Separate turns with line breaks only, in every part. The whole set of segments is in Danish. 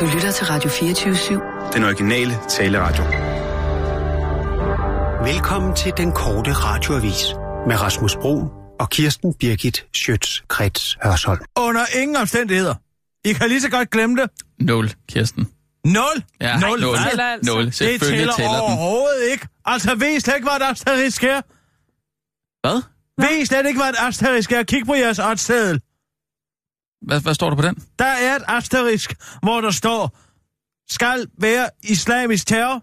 Du lytter til Radio 24-7.
Den originale taleradio.
Velkommen til den korte radioavis med Rasmus Bro og Kirsten Birgit Schøtz-Krets Hørsholm.
Under ingen omstændigheder. I kan lige så godt glemme det.
Nul, Kirsten.
Nul.
Ja,
Nul.
nul.
Tæller altså.
Nul.
Det
Selvfølgelig
tæller,
tæller den.
overhovedet ikke. Altså, ved I slet ikke, hvad et asterisk er?
Hvad?
Ved I slet ikke, hvad et asterisk er? Kig på jeres oddsseddel.
Hvad? Hvad står der på den?
Der er et asterisk, hvor der står, skal være islamisk terror.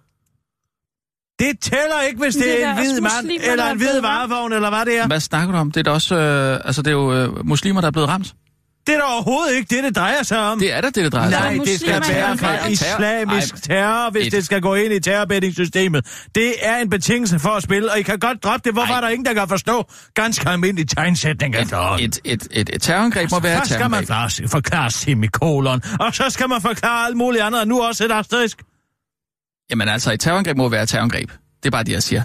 Det tæller ikke, hvis det,
det er
er en hvid mand, eller
er
en hvid varevogn, eller hvad det er.
Hvad snakker du om? Det er da også, øh, altså det er jo øh, muslimer, der er blevet ramt.
Det er da overhovedet ikke det, det drejer sig om.
Det er da det, det drejer sig
Nej,
om.
det skal være
er
fra islamisk
Ej,
terror, hvis
et-
det skal gå ind i terrorbettingssystemet. Det er en betingelse for at spille, og I kan godt droppe det. Hvorfor
Ej.
er der ingen, der kan forstå ganske almindelig tegnsætning efterhånden?
Et, et, et, et terrorangreb må være et
Først skal man
terrorangreb.
forklare, forklare semikolon, og så skal man forklare alt muligt andet, og nu også et asterisk.
Jamen altså, et terrorangreb må være et terrorangreb. Det er bare det, jeg siger.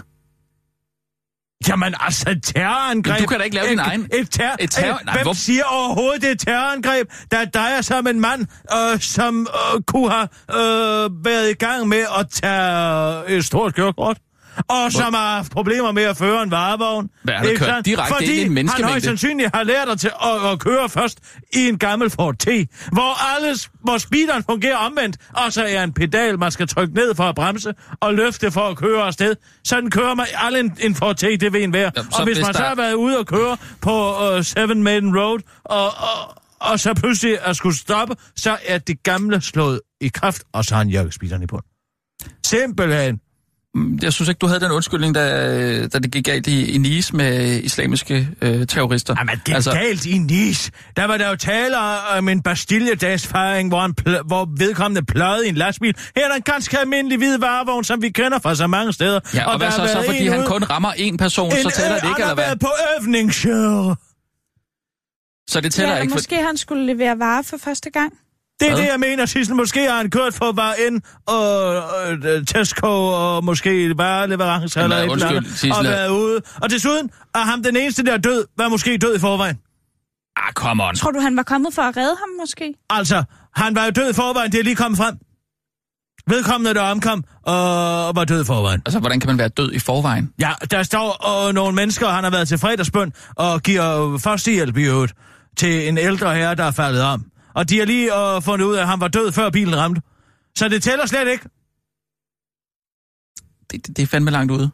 Jamen altså, et terrorangreb...
Men du kan da ikke lave din
et,
egen-
Et, ter-
et terror-
et,
Nej,
Hvem
hvor-
siger overhovedet, det er et terrorangreb, der drejer sig om en mand, øh, som øh, kunne have øh, været i gang med at tage et stort kørekort? Og som har haft problemer med at føre en varevogn.
Hvad, han har kørt direkte
Fordi
ind i en
han højst sandsynligt har lært til at, at køre først i en gammel Ford T, hvor, alles, hvor speederen fungerer omvendt, og så er en pedal, man skal trykke ned for at bremse, og løfte for at køre afsted. Sådan kører man alle en, en Ford T, det ved en hver.
Jamen,
og hvis man så har været ude og køre på uh, Seven Maiden Road, og, og, og så pludselig at skulle stoppe, så er det gamle slået i kraft, og så har han jakkespeederen i bund. Simpelthen.
Mm, Jeg synes ikke, du havde den undskyldning, da, da det gik galt i, i Nice med islamiske øh, terrorister.
Jamen, det er altså... galt i Nice. Der var der jo tale om en Bastilledagsfejring, hvor, en pl- hvor vedkommende pløjede i en lastbil. Her er der en ganske almindelig hvid varevogn, som vi kender fra så mange steder.
Ja, og, og hvad
der
så, så fordi han kun rammer én person, så
en,
tæller det
øh,
ikke, eller hvad?
på øvningsshow.
Så det tæller
ja,
ikke. For...
måske han skulle levere varer for første gang.
Det er
Hvad?
det, jeg mener, Sissel. Måske har han kørt for bare ind og øh, Tesco og måske vareleverancer
Jamen,
eller et eller andet, og været ude. Og desuden er ham den eneste, der er død, var måske død i forvejen.
Ah, come on.
Tror du, han var kommet for at redde ham måske?
Altså, han var jo død i forvejen, det er lige kommet frem. Vedkommende, der omkom, og var død i forvejen.
Altså, hvordan kan man være død i forvejen?
Ja, der står øh, nogle mennesker, han har været til fredagsbøn, og giver øh, førstehjælp i øvrigt til en ældre herre, der er faldet om. Og de har lige øh, fundet ud af, at han var død, før bilen ramte. Så det tæller slet ikke.
Det, det, det er fandme langt ude.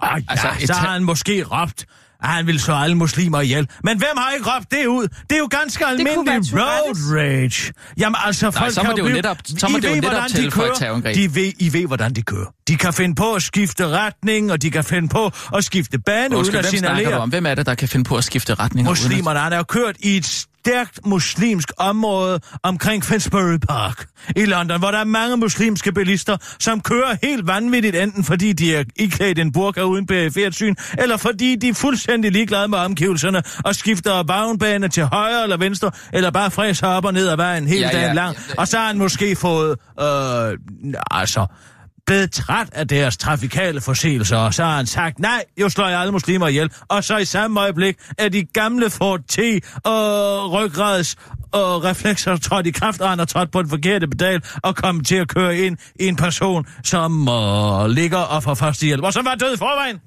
Ah, ja,
Altså, et
så har han måske råbt, at han vil slå alle muslimer ihjel. Men hvem har ikke råbt det ud? Det er jo ganske almindelig road rage. Jamen altså, folk
så må
kan
det jo
blive...
netop- så må
I
det jo
ved,
netop
hvordan de
tælle for et terrorangreb.
De ved, I ved, hvordan de kører. De kan finde på at skifte retning, og de kan finde på at skifte bane uden
Undskyld,
at
hvem snakker du
signalere.
om? Hvem er det, der kan finde på at skifte retning?
Muslimerne, han er jo kørt i et stærkt muslimsk område omkring Finsbury Park i London, hvor der er mange muslimske bilister, som kører helt vanvittigt, enten fordi de er iklædt en burka uden perifert syn, eller fordi de er fuldstændig ligeglade med omgivelserne og skifter vognbane til højre eller venstre, eller bare fræser op og ned ad vejen hele
Ja, ja,
dagen lang.
ja.
Og så har han måske fået, øh, altså, blevet træt af deres trafikale forseelser, og så har han sagt, nej, jo slår jeg alle muslimer ihjel. Og så i samme øjeblik er de gamle Ford T og ryggrads og reflekser trådt i kraft, og han har trådt på den forkerte pedal og kommet til at køre ind i en person, som øh, ligger og får førstehjælp, og som var død i forvejen.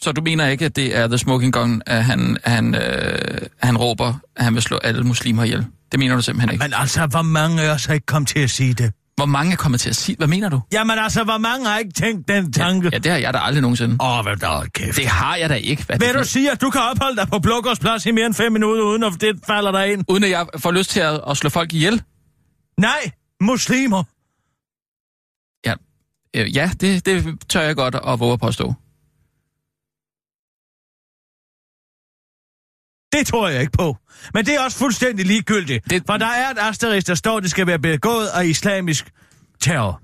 Så du mener ikke, at det er The Smoking Gun, at han, han, øh, han råber, at han vil slå alle muslimer ihjel? Det mener du simpelthen ikke.
Men altså, hvor mange af os har ikke kommet til at sige det?
Hvor mange er kommet til at sige? Hvad mener du?
Jamen altså, hvor mange har ikke tænkt den tanke?
Ja, det har jeg da aldrig nogensinde.
Åh, oh, hvad der er kæft.
Det har jeg da ikke. Hvad
Vil du sige, at du kan opholde dig på Blågårdsplads i mere end fem minutter, uden at det falder dig ind?
Uden at jeg får lyst til at, at slå folk ihjel?
Nej, muslimer.
Ja, øh, ja det, det tør jeg godt at våge at påstå.
Det tror jeg ikke på. Men det er også fuldstændig ligegyldigt.
Det-
Det... For der er et asterisk, der står, at det skal være begået af islamisk terror.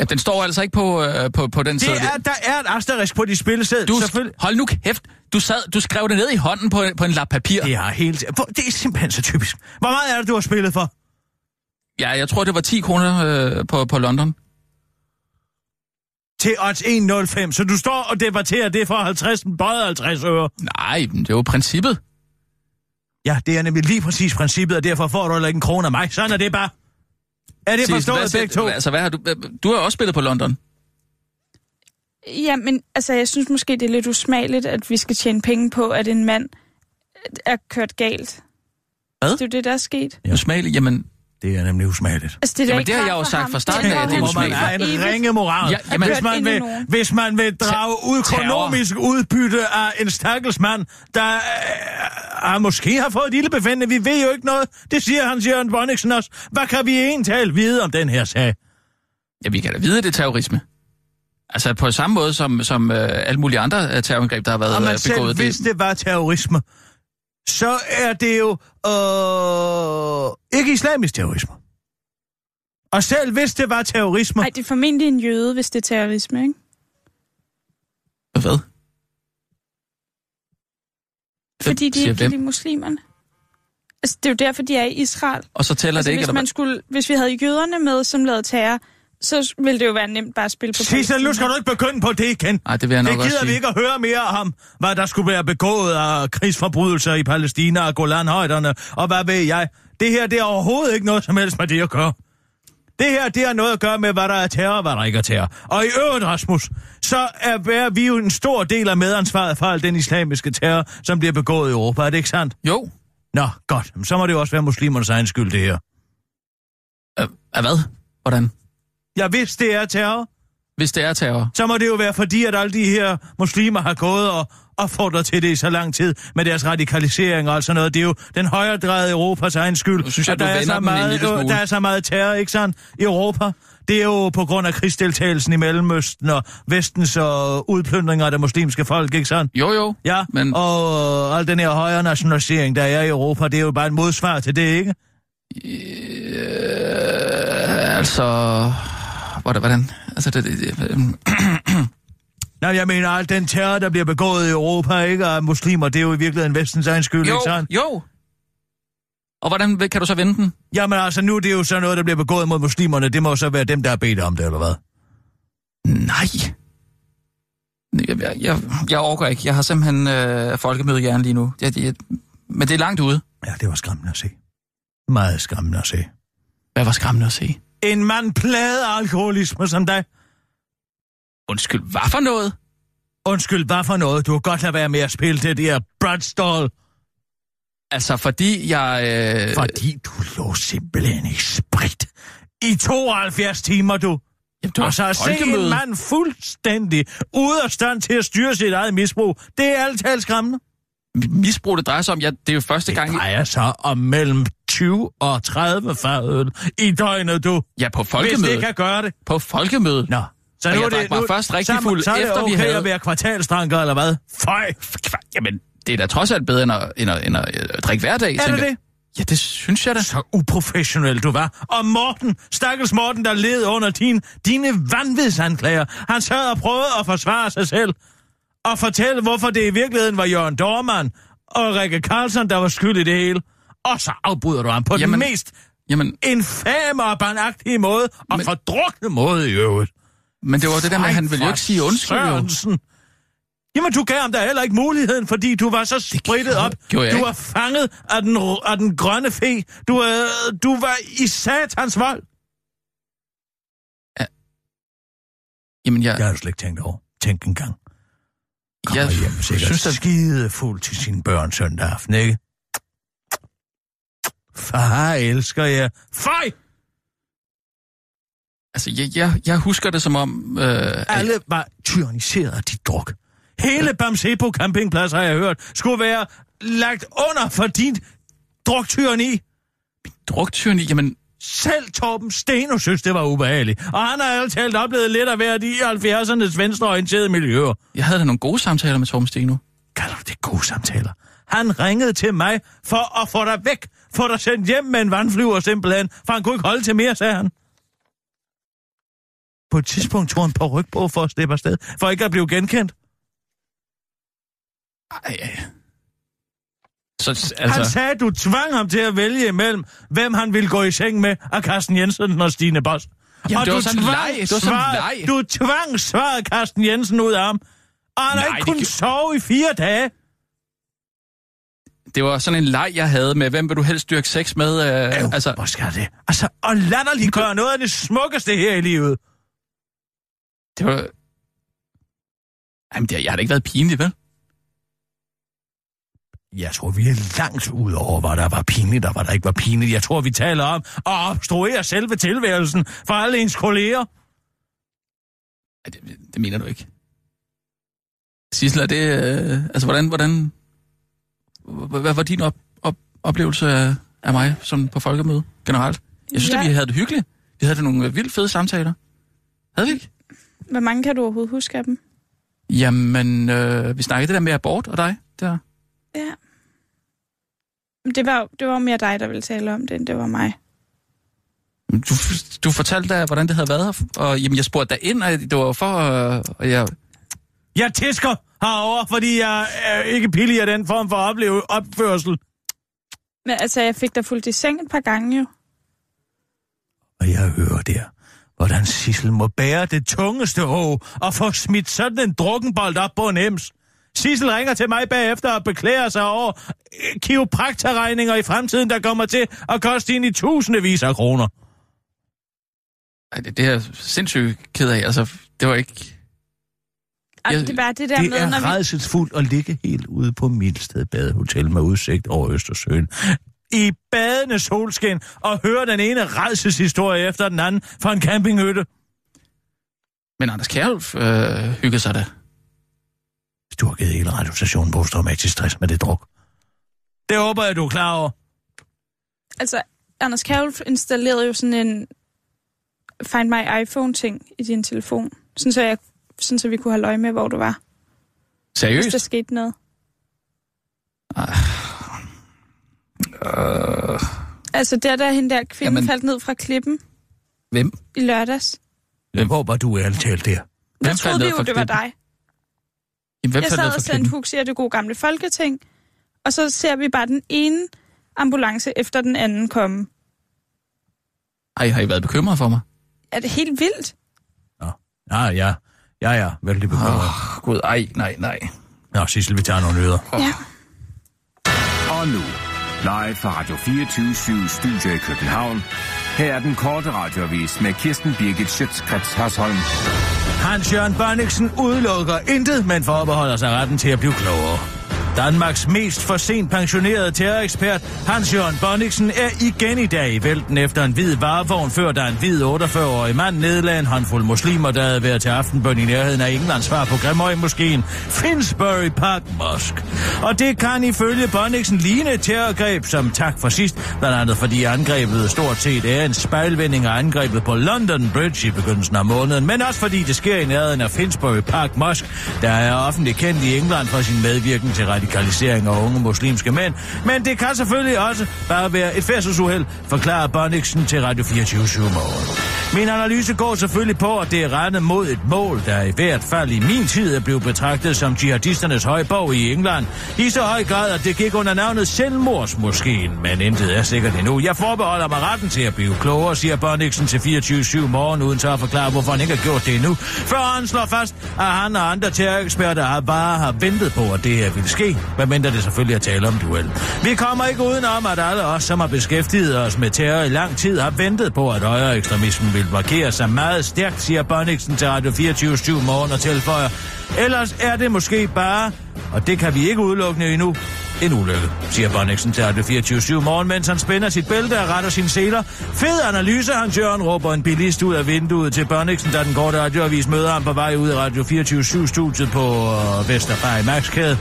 Ja, den står altså ikke på, øh, på, på den
Det
side.
er, der er et asterisk på de spillesæd.
Du,
Selvfølgelig.
hold nu kæft. Du, sad, du skrev det ned i hånden på, på en lap papir.
Det er helt... Det er simpelthen så typisk. Hvor meget er det, du har spillet for?
Ja, jeg tror, det var 10 kroner øh, på, på London.
Til odds 1,05. Så du står og debatterer det for 50, både 50 øre.
Nej, men det var princippet.
Ja, det er nemlig lige præcis princippet, og derfor får du heller ikke en krone af mig. Sådan er det bare. Er det
hvad
forstået
siger-
begge to?
Altså, hvad har du... Du har også spillet på London.
Ja, men altså, jeg synes måske, det er lidt usmageligt, at vi skal tjene penge på, at en mand er kørt galt.
Hvad?
Det er jo det, der er sket.
Ja. Usmagelig, jamen...
Det er nemlig usmageligt.
Altså, det er
Jamen, det har jeg jo sagt fra starten af,
er
at det er
man
usmageligt.
for
have en ringe moral.
Ja, jamen-
hvis, man vil, hvis man vil drage økonomisk udbytte af en stakkels mand, der øh, måske har fået et lille befindende. Vi ved jo ikke noget. Det siger Hans Jørgen Bonniksen også. Hvad kan vi egentlig vide om den her sag?
Ja, vi kan da vide, det er terrorisme. Altså på samme måde som, som øh, alle mulige andre øh, terrorangreb, der har været
Og man
øh,
selv,
begået.
hvis det var terrorisme, så er det jo øh, ikke islamisk terrorisme. Og selv hvis det var terrorisme,
Nej, det er formentlig en jøde, hvis det er terrorisme, ikke?
Hvad?
Fordi de ikke lide muslimerne. Altså, det er jo derfor, de er i Israel.
Og så tæller
Altså,
det ikke,
hvis, man skulle, hvis vi havde jøderne med, som lavede terror, så ville det jo være nemt bare at spille på
Sissel, nu skal du ikke begynde på det igen.
Nej, det vil jeg nok
Det
også
gider vi
sige.
ikke at høre mere om, hvad der skulle være begået af krigsforbrydelser i Palæstina og Golanhøjderne, og hvad ved jeg. Det her, det er overhovedet ikke noget som helst med det at gøre. Det her, det har noget at gøre med, hvad der er terror og hvad der ikke er terror. Og i øvrigt, Rasmus, så er vi jo en stor del af medansvaret for al den islamiske terror, som bliver begået i Europa. Er det ikke sandt?
Jo.
Nå, godt. Men Så må det jo også være muslimernes egen skyld, det her.
Øh, af hvad? Hvordan?
Ja, hvis det er terror,
Hvis det er terror.
så må det jo være fordi, at alle de her muslimer har gået og opfordret til det i så lang tid med deres radikalisering og alt sådan noget. Det er jo den højredrejede Europas egen skyld.
Nu synes jeg,
at der, er så meget, der er så meget terror, ikke sandt, i Europa. Det er jo på grund af krigsdeltagelsen i Mellemøsten og vestens og udplyndringer af det muslimske folk, ikke sandt?
Jo, jo.
Ja,
Men-
og øh, al den her højre nationalisering, der er i Europa, det er jo bare en modsvar til det, ikke?
Øh, altså... Hvordan? hvordan? Altså, det, det, det,
Nej, jeg mener, al den terror, der bliver begået i Europa, ikke af muslimer, det er jo i virkeligheden vestens egen skyld,
jo,
ikke sandt?
jo. Og hvordan kan du så vende den?
Jamen altså, nu er det jo så noget, der bliver begået mod muslimerne. Det må jo så være dem, der har bedt om det, eller hvad?
Nej. Jeg, jeg, jeg, jeg overgår ikke. Jeg har simpelthen øh, folkemødehjerne lige nu. Jeg, jeg, men det er langt ude.
Ja, det var skræmmende at se. Meget skræmmende at se.
Hvad var skræmmende at se?
En mand plaget af alkoholisme som dig.
Undskyld, hvad for noget?
Undskyld, hvad for noget? Du har godt lade være med at spille det der Bradstall.
Altså, fordi jeg... Øh,
Fordi du lå simpelthen i sprit. I 72 timer, du.
Jamen, var
Og så at se en mand fuldstændig ude af stand til at styre sit eget misbrug, det er alt talt skræmmende.
Misbrug, det drejer sig om... Ja, det er jo første
Det
gang...
drejer sig om mellem 20 og 30 fadøl i døgnet, du.
Ja, på
Hvis
folkemødet.
det kan gøre det.
På folkemødet.
Nå. Så
Og
nu
jeg
er det,
mig
nu,
først rigtig
så,
fuld,
så er det
efter vi
okay
havde-
at være kvartalstranker, eller hvad? Føj!
Jamen, det er da trods alt bedre end at, end at, end at, øh, drikke hver dag,
Er det det?
Ja, det synes jeg da.
Så uprofessionel du var. Og Morten, stakkels Morten, der led under din, dine vanvidsanklager. Han sad og prøvede at forsvare sig selv. Og fortælle, hvorfor det i virkeligheden var Jørgen Dormann og Rikke Carlson, der var skyld i det hele. Og så afbryder du ham på
Jamen-
den mest
Jamen,
infame og barnagtige måde, og
Men-
fordrukne måde i øvrigt.
men det var det der med, at han ville jo ikke sige undskyld.
Sørensen. Jamen, du gav ham da heller ikke muligheden, fordi du var så spritet op.
jeg
du
ikke.
var fanget af den, af den grønne fe. Du, øh, du var i satans vold.
Jamen, jeg,
Det har slet ikke tænkt over. Tænk en gang. Kommer
jeg
hjem sikkert
synes, at...
skide fuld til sin børn søndag aften, ikke? Far elsker jer. Fej!
Altså, jeg, jeg, jeg husker det som om... Øh,
Alle var tyranniseret af dit druk. Hele Bamsebo campingplads, har jeg hørt, skulle være lagt under for dit druktyranni.
druktyranni, jamen,
Selv Torben Steno synes, det var ubehageligt. Og han har alt talt oplevet lidt af hvert i 70'ernes venstreorienterede miljøer.
jeg havde da nogle gode samtaler med Torben Steno.
Kalder du det gode samtaler? Han ringede til mig for at få dig væk. Få dig sendt hjem med en vandflyver simpelthen. For han kunne ikke holde til mere, sagde han. På et tidspunkt tog han på ryg på for at slippe afsted. For ikke at blive genkendt.
Ej, ej. Så,
Altså... Han sagde, at du tvang ham til at vælge imellem, hvem han ville gå i seng med af Carsten Jensen og Stine Boss.
Jamen,
og
det var
du tvang
leg. Det var
svaret-
leg.
Du tvang svaret Carsten Jensen ud af ham. Og han har
Nej,
ikke
det
kunnet
gjorde-
sove i fire dage.
Det var sådan en leg, jeg havde med, hvem vil du helst dyrke sex med? Øh,
Øh,
altså,
hvor skal det? Altså, og latterligt gøre noget af det smukkeste her i livet.
det var... Jamen, det, jeg har da ikke været pinlig, vel?
Jeg tror, vi er langt ud over, hvad der var pinligt og hvad der ikke var pinligt. Jeg tror, vi taler om at obstruere selve tilværelsen for alle ens kolleger.
Ej, det, det mener du ikke. Sissel, er det... Øh, altså, hvordan... hvordan hvad, var din op, op, oplevelse af, af mig sådan på folkemøde generelt? Jeg synes,
Ja.
at vi havde det hyggeligt. Vi havde det nogle vildt fede samtaler. Havde vi ikke?
Hvor mange kan du overhovedet huske af dem?
Jamen, øh, vi snakkede det der med abort og dig. Der.
Ja. Det var, det var mere dig, der ville tale om det, end det var mig.
Du, du fortalte da, hvordan det havde været, og jamen, jeg spurgte dig ind, og det var for... Øh, og jeg,
Jeg tæsker herover, fordi jeg er ikke pillig af den form for opleve opførsel.
Men altså, jeg fik dig fuldt i seng et par gange jo.
Og jeg hører der, hvordan Sissel må bære det tungeste å og få smidt sådan en drukkenbold op på en ems. Sissel ringer til mig bagefter og beklager sig over øh, kiropraktorregninger i fremtiden, der kommer til at koste ind i tusindevis af kroner.
ej, det, det er jeg sindssygt ked af. Altså, det var ikke... Jeg-
det er bare det der
Det
med,
er
når vi...
redselsfuldt at ligge helt ude på Milsted Badehotel med udsigt over Østersøen. I badende solskin og høre den ene redselshistorie efter den anden fra en campinghytte.
Men Anders Kjærulf øh, hyggede sig da.
Du har givet hele radiostationen posttraumatisk stress med det druk. Det håber jeg, du er klar over.
Altså, Anders Kjærulf installerede jo sådan en Find My iPhone-ting i din telefon. Sådan så, jeg, sådan så vi kunne have løg med, hvor du var. Hvis der
Seriøst?
skete noget.
Øh,
Altså, der der hende der kvinde
Jamen-
faldt ned fra klippen
hvem?
i lørdags.
Jeg håber, du er talt der.
Jeg troede vi jo, det var
klippen?
dig.
Jamen, hvem
Jeg sad og sendte? Huxi af det gode gamle folketing, og så ser vi bare den ene ambulance efter den anden komme.
Ej, har I været bekymret for mig?
Er det helt vildt?
Ja, ja. Ja, ja. Vældig bekymret.
Åh, oh, gud, ej, nej, nej.
Nå, Sissel, vi tager nogle nyheder.
Ja.
Og nu, live fra Radio 24 Studio i København. Her er den korte radiovis med Kirsten Birgit Schøtzgrads Hasholm.
Hans Jørgen Bonniksen udelukker intet, men forbeholder sig retten til at blive klogere. Danmarks mest for sent pensionerede terrorekspert, Hans Jørgen Bonniksen, er igen i dag i vælten efter en hvid varevogn, før der en hvid 48-årig mand nedlagde en håndfuld muslimer, der havde været til aftenbøn i nærheden af Englands svar på Grimhøj-moskeen, Finsbury Park Mosque. Og det kan ifølge Bonniksen ligne et terrorgreb som tak for sidst, blandt andet fordi angrebet stort set er en spejlvending af angrebet på London Bridge i begyndelsen af måneden, men også fordi det sker i nærheden af Finsbury Park Mosque, der er offentligt kendt i England for sin medvirken til radikalisering af unge muslimske mænd. Men det kan selvfølgelig også bare være et færdselsuheld, forklarer Bonniksen til Radio 24 morgen. Min analyse går selvfølgelig på, at det er rettet mod et mål, der i hvert fald i min tid er blevet betragtet som jihadisternes højborg i England. I så høj grad, at det gik under navnet Selvmordsmoskeen, men intet er sikkert endnu. Jeg forbeholder mig retten til at blive klogere, siger Bonniksen til 24 morgen, uden så at forklare, hvorfor han ikke har gjort det endnu. Før han slår fast, at han og andre terroreksperter har bare har ventet på, at det her ville ske, medmindre det selvfølgelig er tale om duel. Vi kommer ikke udenom, at alle os, som har beskæftiget os med terror i lang tid, har ventet på, at højere ekstremismen vil markere sig meget stærkt, siger Bonniksen til Radio 24 morgen og tilføjer. Ellers er det måske bare, og det kan vi ikke udelukke endnu, en ulykke, siger Bonniksen til Radio 24 morgen, mens han spænder sit bælte og retter sine seler. Fed analyse, Hans Jørgen råber en bilist ud af vinduet til Bonniksen, da den korte radioavis møder ham på vej ud af Radio 24 studiet på øh, Vesterfej Maxkæde.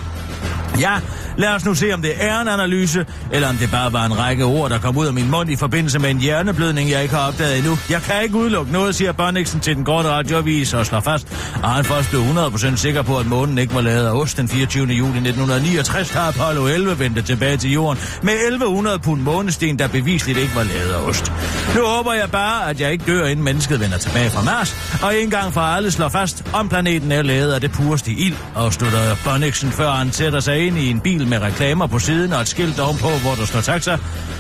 Ja, lad os nu se, om det er en analyse, eller om det bare var en række ord, der kom ud af min mund i forbindelse med en hjerneblødning, jeg ikke har opdaget endnu. Jeg kan ikke udelukke noget, siger Bonniksen til den korte radioavis og slår fast, at han først blev 100% sikker på, at månen ikke var lavet af ost den 24. juli 1969, har Apollo 11 vendt tilbage til jorden med 1100 pund månesten, der bevisligt ikke var lavet af ost. Nu håber jeg bare, at jeg ikke dør, inden mennesket vender tilbage fra Mars, og en gang for alle slår fast, om planeten er lavet af det pureste ild, afslutter Bonniksen, før han sætter sig ind i en bil med reklamer på siden og et skilt ovenpå, hvor der står taxa.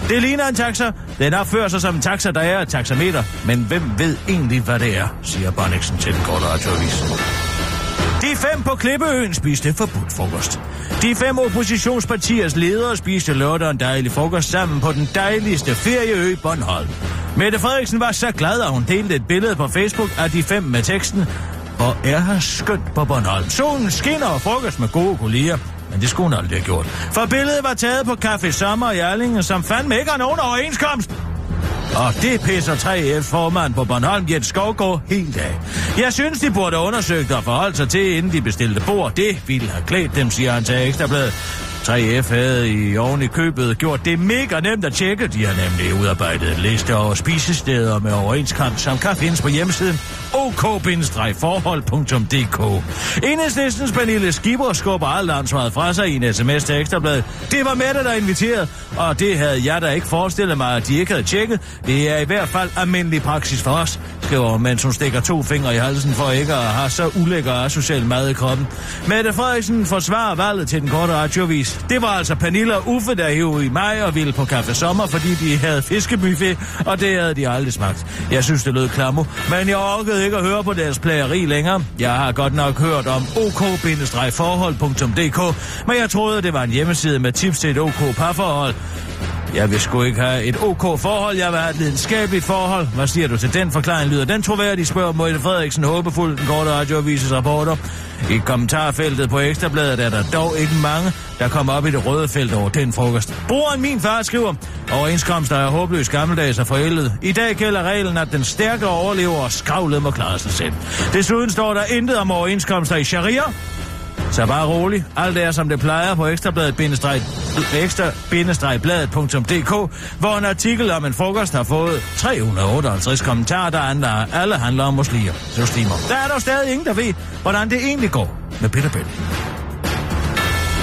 Det ligner en taxa. Den opfører sig som en taxa, der er et taxameter. Men hvem ved egentlig, hvad det er, siger Bonniksen til den korte radioavis. De fem på Klippeøen spiste forbudt frokost. De fem oppositionspartiers ledere spiste lørdag en dejlig frokost sammen på den dejligste ferieø Bornholm. Mette Frederiksen var så glad, at hun delte et billede på Facebook af de fem med teksten Hvor er her skønt på Bornholm. Solen skinner og frokost med gode kolleger. Men det skulle hun aldrig have gjort. For billedet var taget på Café Sommer i Erlingen, som fandme ikke har nogen overenskomst. Og det pisser 3F-formand på Bornholm, Jens Skovgaard, helt af. Jeg synes, de burde have undersøgt og forholdt sig til, inden de bestilte bord. Det ville have klædt dem, siger han til Ekstrabladet. 3F havde i oven i købet gjort det mega nemt at tjekke. De har nemlig udarbejdet en liste over spisesteder med overenskomst, som kan findes på hjemmesiden ok-forhold.dk. Enhedslistens Pernille Skipper skubber alt ansvaret fra sig i en sms til Ekstrabladet. Det var Mette, der inviterede, og det havde jeg da ikke forestillet mig, at de ikke havde tjekket. Det er i hvert fald almindelig praksis for os, skriver mens hun stikker to fingre i halsen for ikke at have så ulækker og social mad i kroppen. Mette Frederiksen forsvarer valget til den korte radiovis. Det var altså Pernille og Uffe, der hævde i mig og ville på kaffe Sommer, fordi de havde fiskebuffet, og det havde de aldrig smagt. Jeg synes, det lød klammer, men jeg orkede ikke at høre på deres plageri længere. Jeg har godt nok hørt om ok-forhold.dk, men jeg troede, det var en hjemmeside med tips til et ok parforhold. Jeg vil sgu ikke have et ok forhold, jeg vil have et lidenskabeligt forhold. Hvad siger du til den forklaring, lyder den troværdig, spørger Mette Frederiksen håbefuldt den korte radioavises rapporter. I kommentarfeltet på Ekstrabladet er der dog ikke mange, der kommer op i det røde felt over den frokost. Broren min far skriver, overenskomster er håbløs gammeldags og forældet. I dag gælder reglen, at den stærke overlever og skravlet må klare sig selv. Desuden står der intet om overenskomster i sharia, så bare rolig. Alt er som det plejer på ekstrabladet-bladet.dk, hvor en artikel om en frokost har fået 358 kommentarer, der andre, alle handler om muslimer. muslimer. Der er dog stadig ingen, der ved, hvordan det egentlig går med Peter Bell.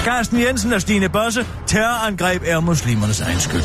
Carsten Jensen og Stine Bosse, terrorangreb er muslimernes egen skyld.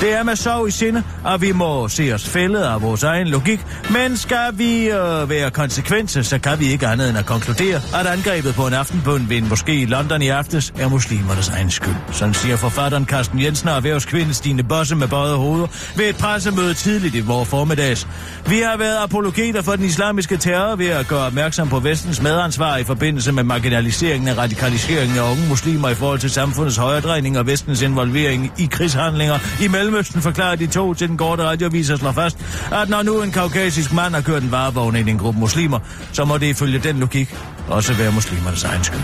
Det er med sorg i sinde, at vi må se os fældet af vores egen logik, men skal vi øh, være konsekvenser, så kan vi ikke andet end at konkludere, at angrebet på en aftenbund ved en moské i London i aftes er muslimernes egen skyld. Sådan siger forfatteren Carsten Jensen og erhvervskvinden Stine Bosse med bøjet hoveder ved et pressemøde tidligt i vores formiddags. Vi har været apologeter for den islamiske terror ved at gøre opmærksom på vestens medansvar i forbindelse med marginaliseringen og radikaliseringen af unge muslimer i forhold til samfundets højredrejning og vestens involvering i krigshandlinger i Mellemøsten, forklarer de to til den korte radiovis og slår fast, at når nu en kaukasisk mand har kørt en varevogn ind i en gruppe muslimer, så må det ifølge den logik også være muslimernes egen skyld.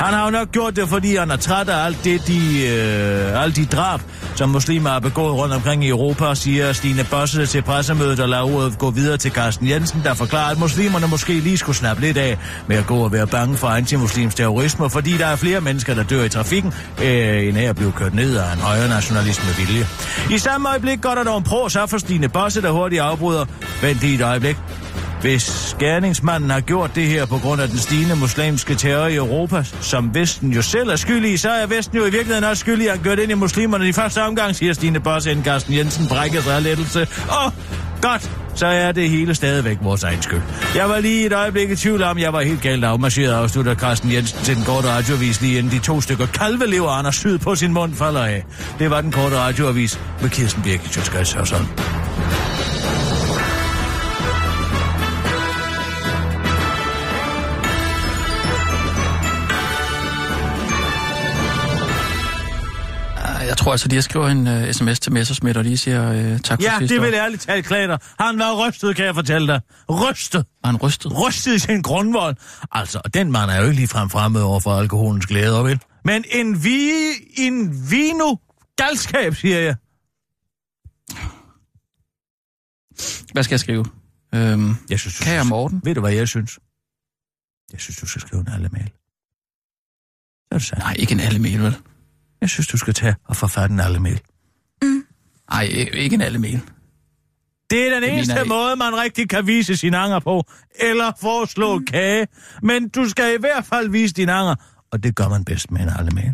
Han har jo nok gjort det, fordi han er træt af alt det, de, øh, alle de drab, som muslimer har begået rundt omkring i Europa, siger Stine Bosse til pressemødet og lader ordet gå videre til Carsten Jensen, der forklarer, at muslimerne måske lige skulle snappe lidt af med at gå og være bange for antimuslims terrorisme, fordi der er flere mennesker, der dør i trafikken, øh, end af at blive kørt ned af en højre nationalist med vilje. I samme øjeblik går der dog en pro, så for Stine Bosse, der hurtigt afbryder. Vent lige et øjeblik. Hvis gerningsmanden har gjort det her på grund af den stigende muslimske terror i Europa, som Vesten jo selv er skyldig i, så er Vesten jo i virkeligheden også skyldig at gøre det ind i muslimerne i første omgang, siger Stine Bosse, inden Carsten Jensen brækker sig af lettelse. Åh, godt, så er det hele stadigvæk vores egen skyld. Jeg var lige et øjeblik i tvivl om, jeg var helt galt afmarcheret, afslutter Carsten Jensen til den korte radioavis, lige inden de to stykker kalvelever Anders Syd på sin mund falder af. Det var den korte radioavis med Kirsten Birgit Sjøtskreds
tror altså, de har skriver en uh, sms til Messersmith og lige siger uh, tak for
Ja,
sidste
det vil ærligt talt klæder. Han var rystet, kan jeg fortælle dig. Rystet.
Var han rystet?
Rystet i sin grundvold. Altså, den mand er jo ikke ligefrem fremmed over for alkoholens glæder, vel? Men en vi... en vino galskab, siger jeg.
Hvad skal jeg skrive? Øhm,
Jeg synes, du
Kære Morten.
Ved du, hvad jeg synes? Jeg synes, du skal skrive en allemæl. Så er det sandt.
nej, ikke en allemel, vel?
Jeg synes, du skal tage og forfatte en allemæl.
Nej, ikke en allemel.
Det er den
Det
eneste
jeg-
måde, man rigtig kan vise sin anger på. Eller foreslå mm. kage. Men du skal i hvert fald vise din anger. Og det gør man bedst med en allemæl.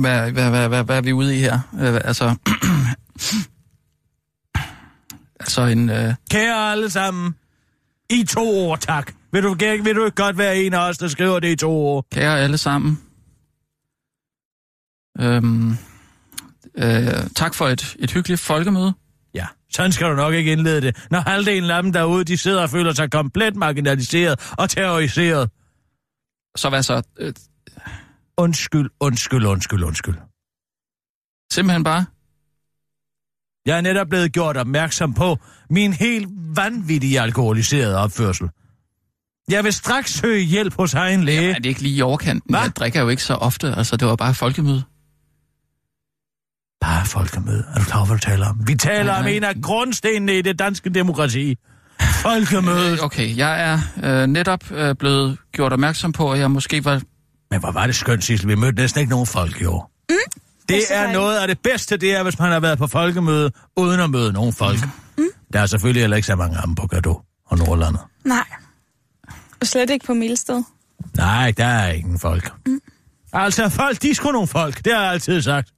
Hvad, hvad, hvad, hvad, hvad er vi ude i her? Øh, altså... altså en... Øh,
Kære alle sammen. I to ord, tak. Vil du, vil du ikke godt være en af os, der skriver det i to ord?
kære alle sammen. Øhm, øh, tak for et, et hyggeligt folkemøde.
Ja, sådan skal du nok ikke indlede det, når halvdelen af dem derude, de sidder og føler sig komplet marginaliseret og terroriseret.
Så hvad så? Øh,
Undskyld, undskyld, undskyld, undskyld.
simpelthen bare?
Jeg er netop blevet gjort opmærksom på min helt vanvittige alkoholiserede opførsel. Jeg vil straks søge hjælp hos egen læge.
Er det ikke lige i overkanten? Jeg drikker jo ikke så ofte, altså det var bare folkemøde.
Bare folkemøde. Er du klar over, hvad du taler om? Vi taler
Nej,
om
nej.
en af grundstenene i det danske demokrati. Folkemødet.
Øh, Okay, jeg er øh, netop øh, blevet gjort opmærksom på, at jeg måske var...
Men hvor var det skønt, Sissel. Vi mødte næsten ikke nogen folk i år. Mm. Det
er
er noget af det bedste, det er, hvis man har været på folkemøde, uden at møde nogen folk. Mm. Der er selvfølgelig heller ikke så mange af dem på Gado og Nordlandet.
Nej. Og slet ikke på Milsted.
Nej, der er ingen folk. Mm. Altså, folk, de er sgu nogle folk. Det har jeg altid sagt.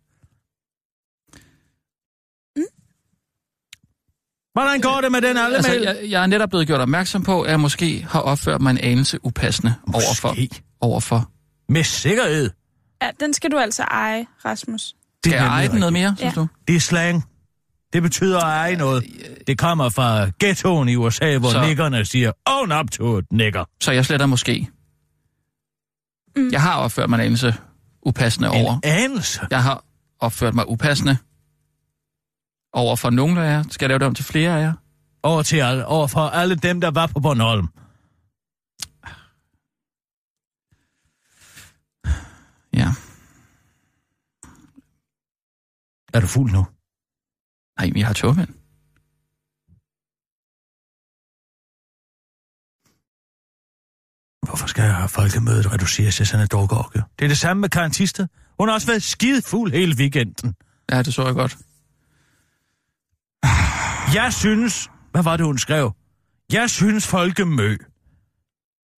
Mm.
Hvordan går det med den alle
Altså, jeg, jeg er netop blevet gjort opmærksom på, at jeg måske har opført mig en anelse upassende overfor,
Måske.
overfor.
Med sikkerhed.
Ja, den skal du altså eje, Rasmus.
Det
Skal jeg eje den noget mere, synes
Ja.
du?
Det er slang. Det betyder at eje noget. Det kommer fra ghettoen i USA, hvor
Så-
niggerne siger, own up to it, nigger.
Så jeg sletter måske.
Mm.
Jeg har opført mig en anelse upassende over.
En anelse.
Jeg har opført mig upassende over for nogle af jer. Skal jeg lave det om til flere af jer?
Over, til alle, over for alle dem, der var på Bornholm.
Ja.
Er du fuld nu?
Nej, jeg har togmænd.
Hvorfor skal jeg have folkemødet reduceres til sådan et dårgorke? Det er det samme med Karen Thisted. Hun har også været skide fuld hele weekenden.
Ja, det så jeg godt.
Jeg synes... Hvad var det, hun skrev? Jeg synes folkemø.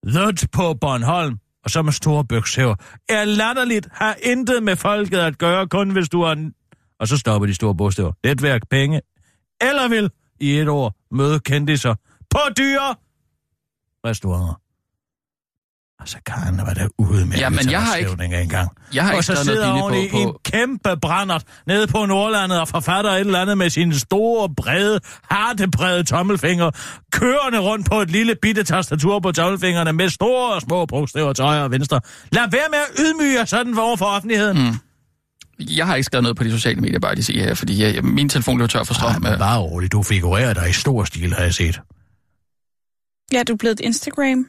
Lødt på Bornholm, og så med store bøkshæver, er latterligt, har intet med folket at gøre, kun hvis du er... Og så stopper de store bogstaver. Netværk, penge, eller vil i et år møde kendiser på dyre restauranter. Altså, Karen var der ude med
Ja, men jeg har ikke-
engang.
Jeg har
og
ikke
så sidder hun i
på,
en kæmpe brændert nede på Nordlandet og forfatter et eller andet med sine store, brede, hartebrede tommelfingre, kørende rundt på et lille bitte tastatur på tommelfingrene med store og små bogstaver til højre og venstre. Lad være med at ydmyge sådan over for offentligheden. Mm.
Jeg har ikke skrevet noget på de sociale medier, bare lige sige her, fordi jeg, min telefon blev tør for strøm.
Ej, men bare roligt, du figurerer dig i stor stil, har jeg set.
Ja, du er blevet et Instagram.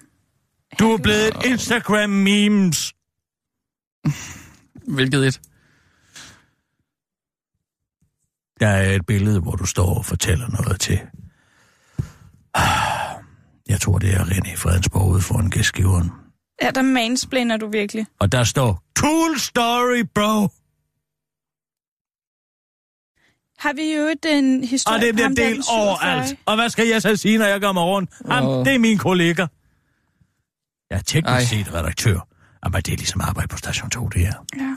Du er blevet et Instagram-memes.
Hvilket et?
Der er et billede, hvor du står og fortæller noget til... Jeg tror, det er René Fredensborg ude foran gæstgiveren.
Ja, der mansplainer du virkelig.
Og der står, cool story, bro.
Har vi jo et en historie
Og det bliver
den
delt
47?
overalt. Og hvad skal jeg så sige, når jeg kommer rundt? Ham,
Åh.
det er min kollega. Jeg er teknisk
Ej.
set redaktør. Jamen, det er ligesom arbejde på station 2, det her.
Ja.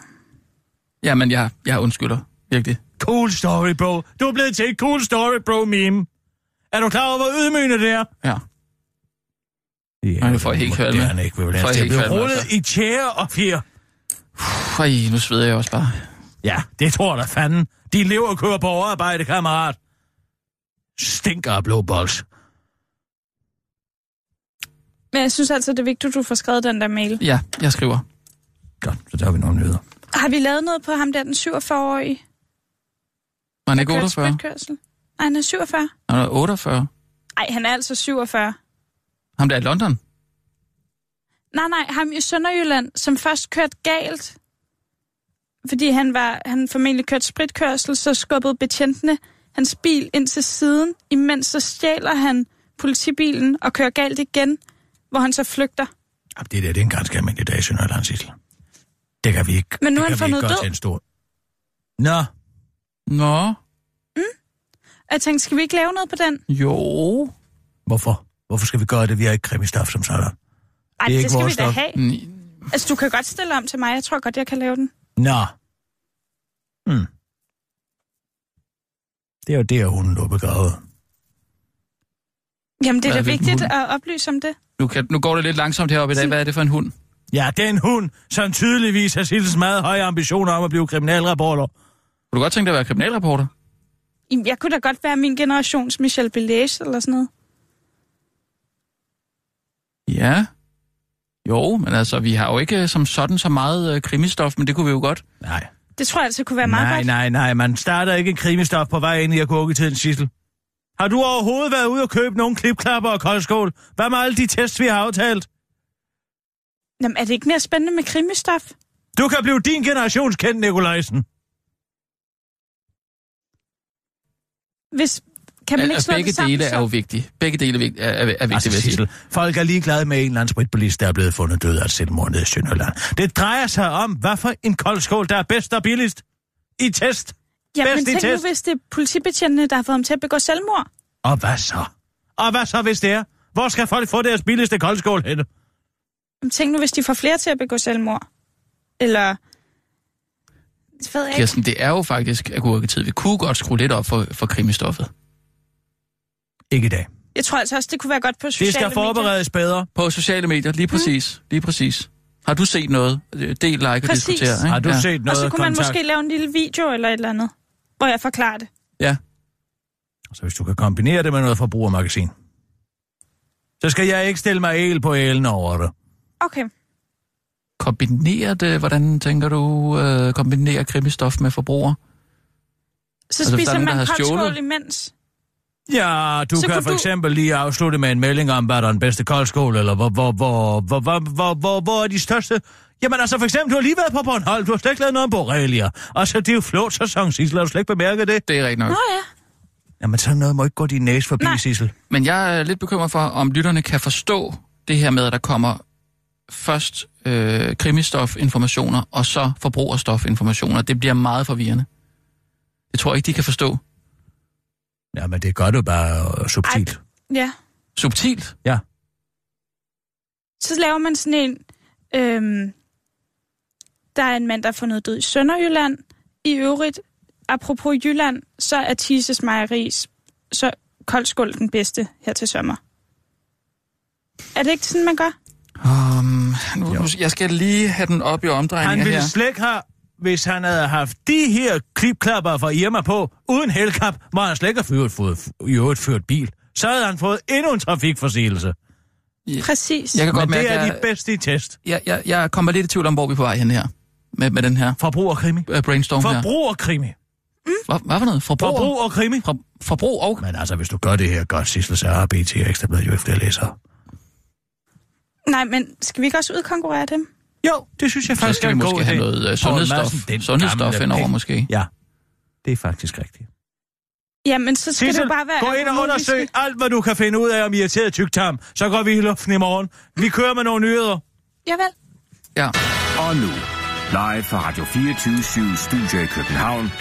Jamen, jeg, jeg undskylder. Virkelig.
Cool story, bro. Du er blevet til et cool story, bro meme. Er du klar over, hvor ydmygende det er?
Ja.
Ja,
Ej, nu får jeg helt kvalme.
Det er ikke, vil
jeg
er
kvalme,
rullet
altså.
i tjære og fjer.
Ej, nu sveder jeg også bare.
Ja, det tror der fanden. De lever og kører på overarbejde, kammerat. Stinker af blå bols.
Men jeg synes altså, det er vigtigt, at du får skrevet den der mail.
Ja, jeg skriver.
Godt, så tager vi nogle nyheder.
Har vi lavet noget på ham der, den 47-årige?
Var han ikke
der kørte
48?
spritkørsel? Nej, han er 47.
Han er 48.
Nej, han er altså 47.
Ham der i London?
Nej, nej, ham i Sønderjylland, som først kørte galt. Fordi han var han formentlig kørt spritkørsel, så skubbede betjentene hans bil ind til siden, imens så stjæler han politibilen og kører galt igen, hvor han så flygter.
Jamen, det der, det er en ganske almindelig dag i Sønderjylland, Sissel. Det kan vi ikke.
Men nu
det
er han
kan vi ikke
fundet
gøre
død.
til en stor... Nå,
Nå,
Og jeg tænkte, skal vi ikke lave noget på den?
jo.
hvorfor? Hvorfor skal vi gøre det? Vi har ikke krimistof som sådan.
Ej,
Det er
det,
ikke
det skal vi da
stof.
have. Altså, du kan godt stille om til mig. Jeg tror godt, jeg kan lave den.
Nå. Hmm. Det er jo der, hun lå begravet.
Jamen, det er
Hvad
da
er det en
vigtigt at oplyse om det.
Nu, kan, nu går det lidt langsomt heroppe i dag. Hvad er det for en hund?
Ja, den hund, som tydeligvis har Sissels meget høje ambitioner om at blive kriminalreporter.
Kunne du godt tænke dig at være kriminalreporter?
Jamen, Jeg kunne da godt være min generations Michel Belæs eller sådan noget.
Ja. Jo, men altså, vi har jo ikke som sådan så meget øh, krimistof, men det kunne vi jo godt.
Nej.
Det tror jeg altså kunne være meget
Nej,
godt.
nej, nej. Man starter ikke en krimistof på vej ind i agurketiden, Sissel. Har du overhovedet været ude og købe nogle klipklapper og koldskål? Hvad med alle de tests, vi har aftalt?
Jamen, er det ikke mere spændende med krimistof?
Du kan blive din generations kendt, Nikolajsen.
Hvis, kan man ikke
Altså,
slå
begge
det sammen,
dele er jo vigtige. Begge dele er, vigt, er, er, vigtige,
Altså. Sissel, folk er ligeglade med en eller anden spritbilist, der er blevet fundet død af et selvmord nede i Sønderland. Det drejer sig om, hvad for en koldskål, der er bedst og billigst. I test.
Ja, men
bedst i
tænk nu,
test.
hvis det er politibetjentene, der har fået ham til at begå selvmord.
Og hvad så? Og hvad så, hvis det er? Hvor skal folk få deres billigste koldskål henne?
Jamen, tænk nu, hvis de får flere til at begå selvmord. Eller... Det ved jeg ikke.
Kirsten, det er jo faktisk agurketid. Vi kunne godt skrue lidt op for, for krimistoffet.
Ikke i dag.
Jeg tror altså også, det kunne være godt på sociale
Det skal
medier.
forberedes bedre.
På sociale medier, lige præcis. Lige præcis. Har du set noget? Del, like og
Præcis.
diskutere. Ikke?
Har du
ja.
set
Og
noget
så kunne man
kontakt?
måske lave en lille video eller et eller andet, hvor jeg forklarer det.
Ja.
Så hvis du kan kombinere det med noget forbrugermagasin. Så skal jeg ikke stille mig el på elen over det.
Okay.
Kombinere det, hvordan tænker du, øh, kombinere krimistof med forbruger?
Så
Altså,
spiser
er
man
stjålet?
imens.
Ja, du
Så
kan for
du-
eksempel lige afslutte med en melding om, hvad der er den bedste koldskål, eller hvor, hvor, hvor, hvor, hvor, hvor, hvor, hvor er de største... Jamen altså, for eksempel, du har lige været på Bornholm, du har slet ikke lavet noget om Borrelia. Og så det er jo flåtsæson, Sissel, har du slet ikke bemærket det?
Det er rigtigt nok.
Nå ja.
Jamen, sådan noget må ikke gå din næse forbi,
Nej.
Sissel.
Men jeg er lidt bekymret for, om lytterne kan forstå det her med, at der kommer først øh, krimistofinformationer, og så forbrugerstofinformationer. Det bliver meget forvirrende. Det tror jeg ikke, de kan forstå.
Jamen, det gør du bare øh, subtilt.
Ja.
Subtilt.
Ja.
Så laver man sådan en... Øhm, der er en mand, der er fundet død i Sønderjylland. I øvrigt, apropos Jylland, så er Tises Mejeris så koldskål den bedste her til sommer. Er det ikke sådan, man gør?
Um, nu, nu, jeg skal lige have den op i
Han
omdrejninger
ville
her.
slet ikke have, hvis han havde haft de her klipklapper fra Irma på, uden helkap, hvor han slet ikke have ført, fået, i øvrigt ført bil. Så havde han fået endnu en trafikforseelse.
Præcis.
Jeg kan godt
Men
mærke,
det er
at
de
jeg,
bedste i test.
jeg, jeg, jeg kommer lidt i tvivl om, hvor vi er på vej hen her. Med, med den her
Forbrugerkrimi.
uh, brainstorm her.
Forbrugerkrimi.
Hvad, hvad for noget? Forbrug?
Forbrugerkrimi.
For, forbrug og...
Men altså, hvis du gør det her godt, Sissel, så har BT Ekstra Bladet jo ikke flere læsere.
Nej, men skal vi ikke også udkonkurrere dem?
Jo, det synes jeg
Så
faktisk
skal vi
er en
måske have noget uh, sundhedsstof,
Madsen,
sundhedsstof
gamle
indover måske.
Ja, det er faktisk rigtigt.
Jamen, så skal
Sissel,
det bare være...
gå ind og undersøg alt, hvad du kan finde ud af om irriteret tyktarm. Så går vi i luften i morgen. Vi kører med nogle nyheder.
Javel.
Ja.
Og nu, live fra Radio 24 Studio i København.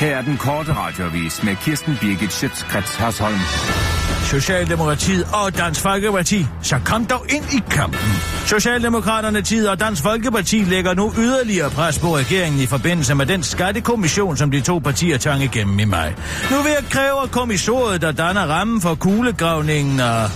Her er den korte radiovis med Kirsten Birgit Schøtzgrads Hasholm.
Socialdemokratiet og Dansk Folkeparti, så kom dog ind i kampen. Socialdemokraterne, Tid og Dansk Folkeparti lægger nu yderligere pres på regeringen i forbindelse med den skattekommission, som de to partier tvang igennem i maj. Nu vil jeg kræve, at kommissoriet, der danner rammen for kuglegravningen og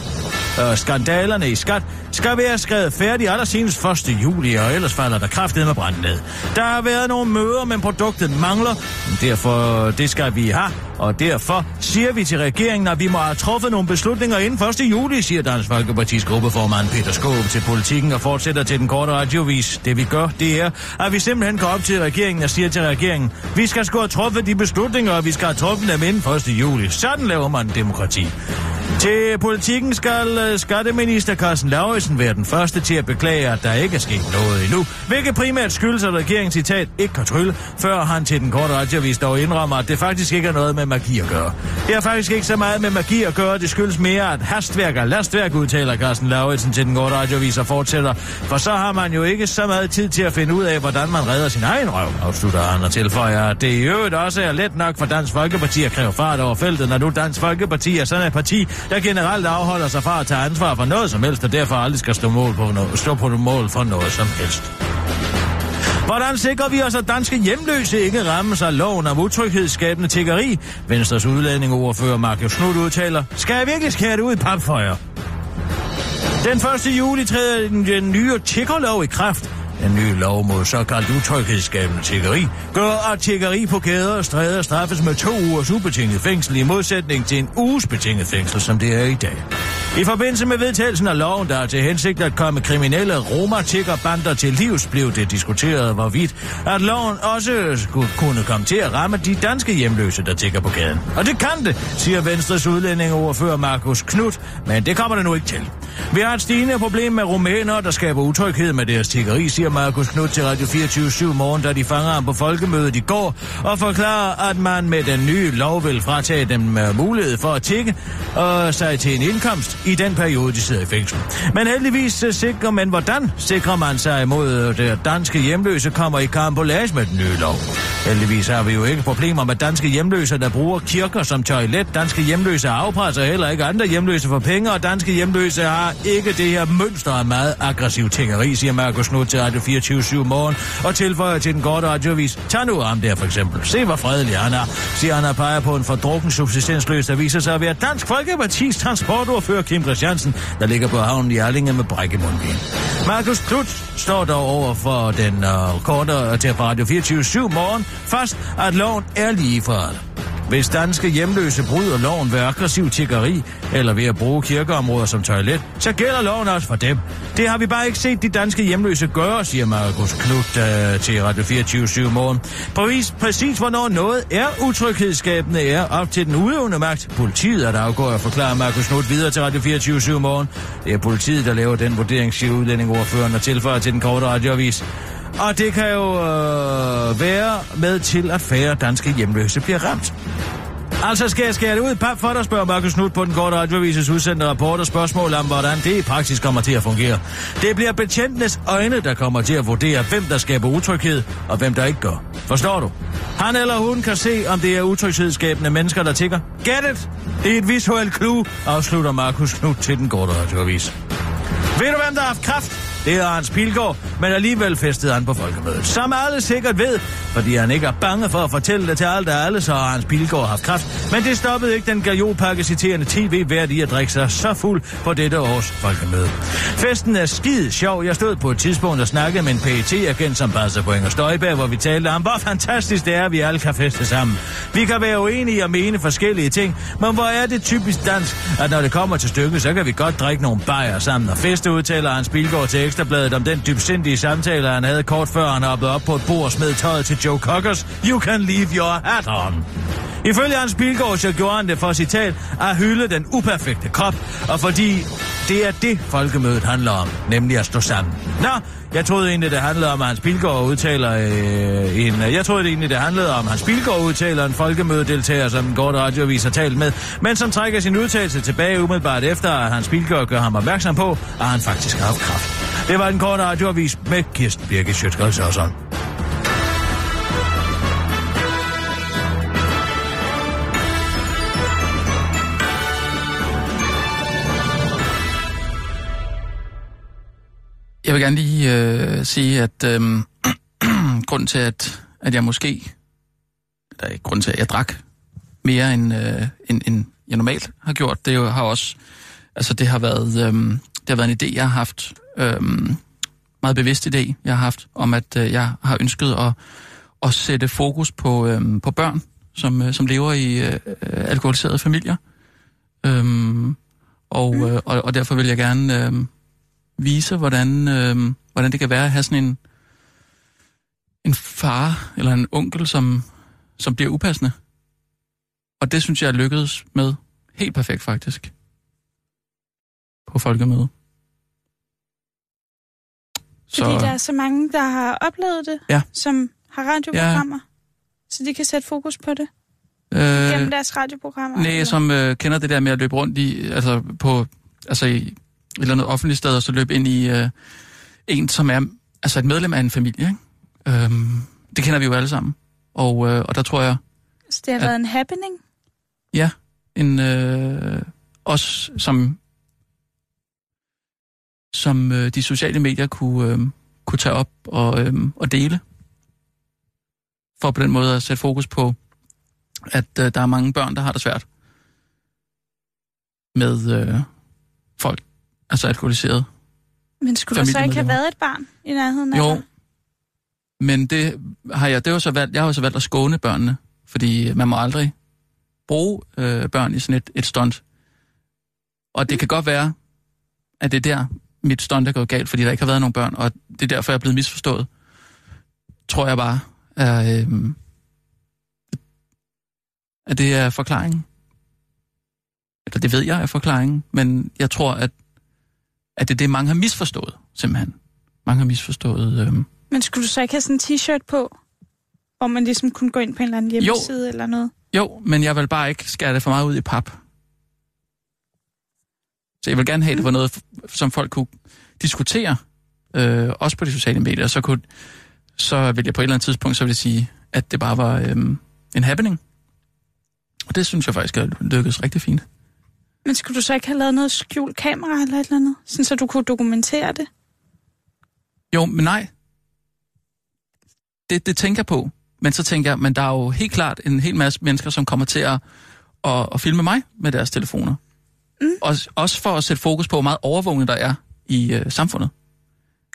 øh, skandalerne i skat, skal være skrevet færdig allersenest 1. juli, og ellers falder der kraftet med brand ned. Der har været nogle møder, men produktet mangler. Derfor, det skal vi have, og derfor siger vi til regeringen, at vi må have truffet nogle beslutninger inden 1. juli, siger Dansk Folkepartis gruppeformand Peter Skåb til politikken og fortsætter til den korte radiovis. Det vi gør, det er, at vi simpelthen går op til regeringen og siger til regeringen, vi skal sgu have truffet de beslutninger, og vi skal have truffet dem inden 1. juli. Sådan laver man demokrati. Til politikken skal øh, øh, skatteminister Carsten Lauritsen være den første til at beklage, at der ikke er sket noget endnu. Hvilket primært skyldes, at regeringen citat ikke kan trylle, før han til den korte radiovis dog indrømmer, at det faktisk ikke er noget med magi at gøre. Det har faktisk ikke så meget med magi at gøre, det skyldes mere, at hastværk og lastværk udtaler Carsten Lauritsen til den korte radiovis og fortsætter. For så har man jo ikke så meget tid til at finde ud af, hvordan man redder sin egen røv, afslutter han og tilføjer, at det i øvrigt også er let nok for Dansk Folkeparti at kræve fart over feltet, når nu Dansk Folkeparti er sådan et parti, der generelt afholder sig fra at tage ansvar for noget som helst, og derfor aldrig skal stå, mål på noget, stå på mål for noget som helst. Hvordan sikrer vi os, at danske hjemløse ikke rammes af loven om utryghedsskabende tiggeri? Venstres udlændingeordfører Markus Knud udtaler, skal jeg virkelig skære det ud i papføjer? Den 1. juli træder den, den nye tiggerlov i kraft. Den nye lov mod såkaldt utryghedsskabende tiggeri gør, at tiggeri på gader og stræder straffes med to ugers ubetinget fængsel i modsætning til en uges betinget fængsel, som det er i dag. I forbindelse med vedtagelsen af loven, der er til hensigt at komme kriminelle romatiggerbander til livs, blev det diskuteret, hvorvidt at loven også skulle kunne komme til at ramme de danske hjemløse, der tigger på gaden. Og det kan det, siger Venstres udlændingeordfører Markus Knudt, men det kommer det nu ikke til. Vi har et stigende problem med rumænere, der skaber utryghed med deres tiggeri, siger Markus Knudt til Radio 24 morgen, da de fanger ham på folkemødet i går, og forklarer, at man med den nye lov vil fratage dem øh, mulighed for at tigge og sig til en indkomst i den periode, de sidder i fængsel. Men heldigvis øh, sikrer man, hvordan sikrer man sig imod, øh, at øh, danske hjemløse kommer i karambolage med den nye lov. Heldigvis har vi jo ikke problemer med danske hjemløse, der bruger kirker som toilet. Danske hjemløse afpresser heller ikke andre hjemløse for penge, og danske hjemløse har ikke det her mønster af meget aggressiv tingeri, siger Markus Knud til Radio 24 morgen, og tilføjer til den korte radiovis. Tag nu ham der for eksempel. Se, hvor fredelig han er, siger han og peger på en fordrukken subsistensløs, der viser sig at være Dansk Folkepartis transportordfører Kim Christiansen, der ligger på havnen i Erlinge med brækkemundvin. Markus Knud står dog over for den øh, uh, korte til Radio 24 morgen fast, at loven er lige for alle. Hvis danske hjemløse bryder loven ved aggressiv tiggeri eller ved at bruge kirkeområder som toilet, så gælder loven også for dem. Det har vi bare ikke set de danske hjemløse gøre, siger Markus Knudt øh, til Radio 24 morgen. Præcis, præcis hvornår noget er utryghedsskabende er op til den udøvende magt. Politiet er der afgår at forklare Markus Knudt videre til Radio 24 morgen. Det er politiet, der laver den vurdering, siger udlændingordføreren og tilføjer til den korte radioavis. Og det kan jo øh, være med til, at færre danske hjemløse bliver ramt. Altså skal jeg skære det ud pap for dig, spørger Markus Knudt på den korte radioavises udsendte rapport og spørgsmål om, hvordan det i praksis kommer til at fungere. Det bliver betjentenes øjne, der kommer til at vurdere, hvem der skaber utryghed, og hvem der ikke gør. Forstår du? Han eller hun kan se, om det er utryghedsskabende mennesker, der tigger. Get it! Det er et visuelt clue, afslutter Markus Knudt til den korte radioavis. Ved du, hvem der har haft kraft? Det er Hans Pilgaard, men alligevel festede han på folkemødet. Som alle sikkert ved, fordi han ikke er bange for at fortælle det til alt og alle, så har Hans Pilgaard haft kraft. Men det stoppede ikke den gajolpakke citerende tv værd i at drikke sig så fuld på dette års folkemøde. Festen er skide sjov. Jeg stod på et tidspunkt og snakkede med en pet agent som passer på Inger Støjberg, hvor vi talte om, hvor fantastisk det er, at vi alle kan feste sammen. Vi kan være uenige og mene forskellige ting, men hvor er det typisk dansk, at når det kommer til stykket, så kan vi godt drikke nogle bajer sammen og feste, udtaler Hans Pilgaard til Ekstrabladet om den dybsindige samtale, han havde kort før han hoppede op på et bord og smed tøjet til Joe Cockers. You can leave your hat on. Ifølge Hans Pilgaard, så gjorde han det for citat at hylde den uperfekte krop, og fordi det er det, folkemødet handler om, nemlig at stå sammen. Nå, jeg troede egentlig, det handlede om, at Hans Pilgaard udtaler øh, en... Øh, jeg troede det egentlig, det handlede om, at Hans Pilgaard udtaler en folkemødedeltager, som den korte radioavis har talt med, men som trækker sin udtalelse tilbage umiddelbart efter, at Hans Pilgaard gør ham opmærksom på, at han faktisk har haft kraft. Det var en kort radioavis med Kirsten Birke Sjøtskreds Hørsson.
Jeg vil gerne lige øh, sige, at øh, grund til, at, at jeg måske... Der er ikke grund til, at jeg drak mere, end, øh, end, end jeg normalt har gjort. Det har også... Altså, det har været, øh, det har været en idé, jeg har haft... Øh, meget bevidst idé, jeg har haft, om at øh, jeg har ønsket at, at sætte fokus på, øh, på børn, som, øh, som lever i øh, alkoholiserede familier. Øh, og, øh, og, og derfor vil jeg gerne... Øh, vise, hvordan, øh, hvordan det kan være at have sådan en, en far eller en onkel, som, som bliver upassende. Og det synes jeg er lykkedes med helt perfekt faktisk på folkemøde.
Fordi der er så mange, der har oplevet det,
Ja.
som har radioprogrammer, ja. så de kan sætte fokus på det
øh,
gennem deres radioprogrammer.
Nej, som øh, kender det der med at løbe rundt i, altså på, altså i et eller andet offentligt sted, og så løbe ind i øh, en, som er altså et medlem af en familie. Ikke? Øhm, det kender vi jo alle sammen. Og, øh, og der tror jeg,
Så det har
Ja.
været en happening.
ja, en, øh, os som, som øh, de sociale medier kunne, øh, kunne tage op og, øh, og dele. For på den måde at sætte fokus på, at øh, der er mange børn, der har det svært med øh, folk, altså alkoholiseret.
Men skulle der så ikke have været et barn i nærheden af
Jo,
dig?
Men det har jeg, det har så valgt, jeg har jo så valgt at skåne børnene, fordi man må aldrig bruge øh, børn i sådan et, et stunt. Og det kan godt være, at det er der, mit stunt er gået galt, fordi der ikke har været nogen børn, og det er derfor, jeg er blevet misforstået. Tror jeg bare, er, øh, at det er forklaringen. Eller det ved jeg er forklaringen, men jeg tror, at, at det er det, mange har misforstået, simpelthen. Mange har misforstået... Øh,
Men skulle du så ikke have sådan en t-shirt på, hvor man ligesom kunne gå ind på en eller anden hjemmeside jo. eller noget?
Jo, men jeg vil bare ikke skære det for meget ud i pap. Så jeg vil gerne have, at det var noget, som folk kunne diskutere, øh, også på de sociale medier. Så, kunne, så vil jeg på et eller andet tidspunkt så vil jeg sige, at det bare var øh, en happening. Og det synes jeg faktisk er lykkedes rigtig fint.
Men skulle du så ikke have lavet noget skjult kamera eller et eller andet? Sådan så du kunne dokumentere det?
Jo, men nej. Det, det tænker jeg på. Men så tænker jeg, men der er jo helt klart en hel masse mennesker, som kommer til at, at, at filme mig med deres telefoner. Mm. Også, også for at sætte fokus på, hvor meget overvågning der er i øh, samfundet.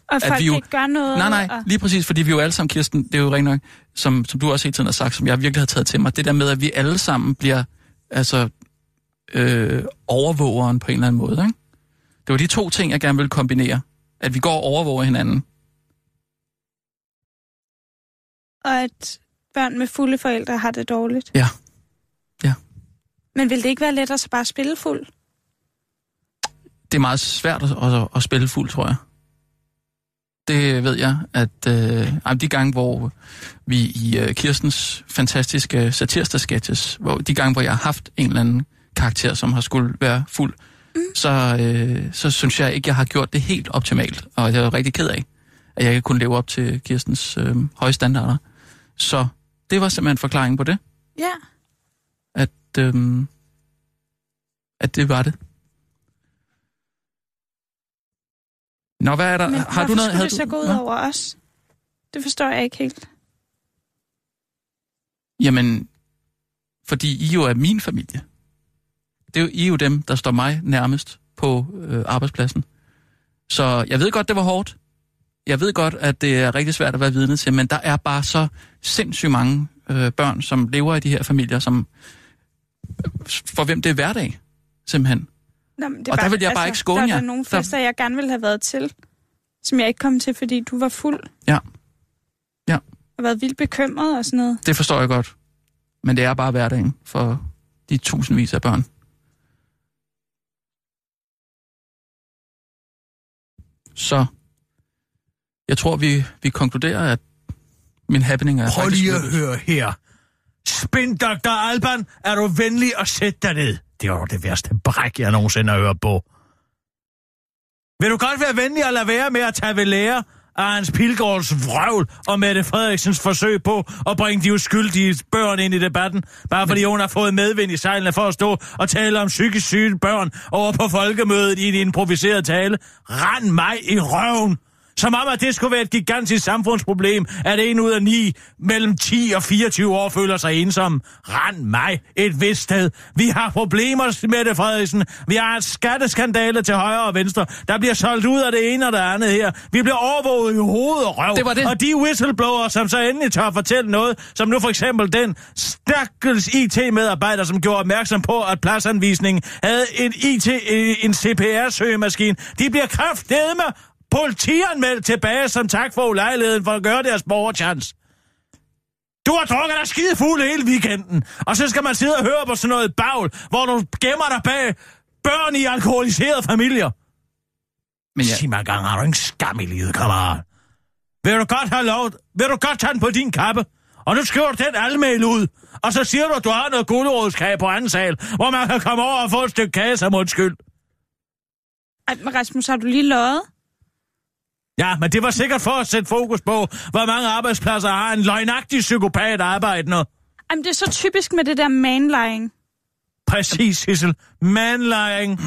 Og
At
folk
vi jo-
ikke gør noget?
Nej, nej,
Og...
lige præcis, fordi vi jo alle sammen, Kirsten, det er jo rent nok, som, som du også hele tiden har sagt, som jeg virkelig har taget til mig, det der med, at vi alle sammen bliver altså, øh, overvågeren på en eller anden måde. Ikke? Det var de to ting, jeg gerne vil kombinere. At vi går og overvåger hinanden.
Og at børn med fulde forældre har det dårligt?
Ja. Ja.
Men vil det ikke være lettere så bare spille fuld?
Det er meget svært at, at, at spille fuld, tror jeg. Det ved jeg, at øh, de gange, hvor vi i øh, Kirstens fantastiske satirster-sketches, hvor de gange, hvor jeg har haft en eller anden karakter, som har skulle være fuld, mm. så, øh, så synes jeg ikke, jeg har gjort det helt optimalt. Og jeg er rigtig ked af, at jeg ikke kunne leve op til Kirstens øh, høje standarder. Så det var simpelthen forklaringen på det,
Ja.
at, øh, at det var det. Nå, hvad er der?
Men
har du noget?
skulle
havde
det så gå ud
Nå?
over os? Det forstår jeg ikke helt.
Jamen, fordi I jo er min familie. Det er jo, I er jo dem, der står mig nærmest på øh, arbejdspladsen. Så jeg ved godt, det var hårdt. Jeg ved godt, at det er rigtig svært at være vidne til, men der er bare så sindssygt mange øh, børn, som lever i de her familier, som for hvem det er hverdag, simpelthen.
Nå, men det
Og der vil jeg bare ikke skåne
der,
jer.
Der er nogle
Der-
fester, jeg gerne ville have været til, som jeg ikke kom til, fordi du var fuld.
Ja. Ja.
Og været vildt bekymret og sådan noget.
Det forstår jeg godt. Men det er bare hverdagen for de tusindvis af børn. Så jeg tror, vi, vi konkluderer, at min happening er
Prøv
faktisk
lige at høre her. Spin Dr. Alban, er du venlig at sætte dig ned? Det var det værste bræk, jeg nogensinde har hørt på. Vil du godt være venlig at lade være med at tage ved lære af Hans Pilgaards vrøvl og Mette Frederiksens forsøg på at bringe de uskyldige børn ind i debatten, bare fordi hun har fået medvind i sejlene for at stå og tale om psykisk syge børn over på folkemødet i en improviseret tale. Rand mig i røven! Som om, at det skulle være et gigantisk samfundsproblem, at en ud af ni mellem 10 og 24 år føler sig ensom. Rand mig et vist sted. Vi har problemer, Mette Frederiksen. Vi har et skatteskandale til højre og venstre. Der bliver solgt ud af det ene og det andet her. Vi bliver overvåget i hoved og røv.
Det var det.
Og de whistleblowere, som så endelig tør fortælle noget, som nu for eksempel den stakkels IT-medarbejder, som gjorde opmærksom på, at pladsanvisningen havde en IT, en CPR-søgemaskine. De bliver kraftedeme politianmeldt tilbage som tak for ulejligheden for at gøre deres borgerchance. Du har drukket dig skide fuld hele weekenden, og så skal man sidde og høre på sådan noget bagl, hvor du gemmer dig bag børn i alkoholiserede familier.
Men
ja, Sig mig engang, har du ikke skam i livet, kammerat? Vil du godt have lov? Vil du godt tage den på din kappe? Og nu skriver du den almel ud. Og så siger du, at du har noget gulerodskage på anden sal, hvor man kan komme over og få et stykke kage som undskyld.
Ej, Rasmus, har du lige løjet?
Ja, men det var sikkert for at sætte fokus på, hvor mange arbejdspladser har en løgnagtig psykopat arbejdende.
Jamen, det er så typisk med det der manlying.
Præcis, Sissel. Manlying.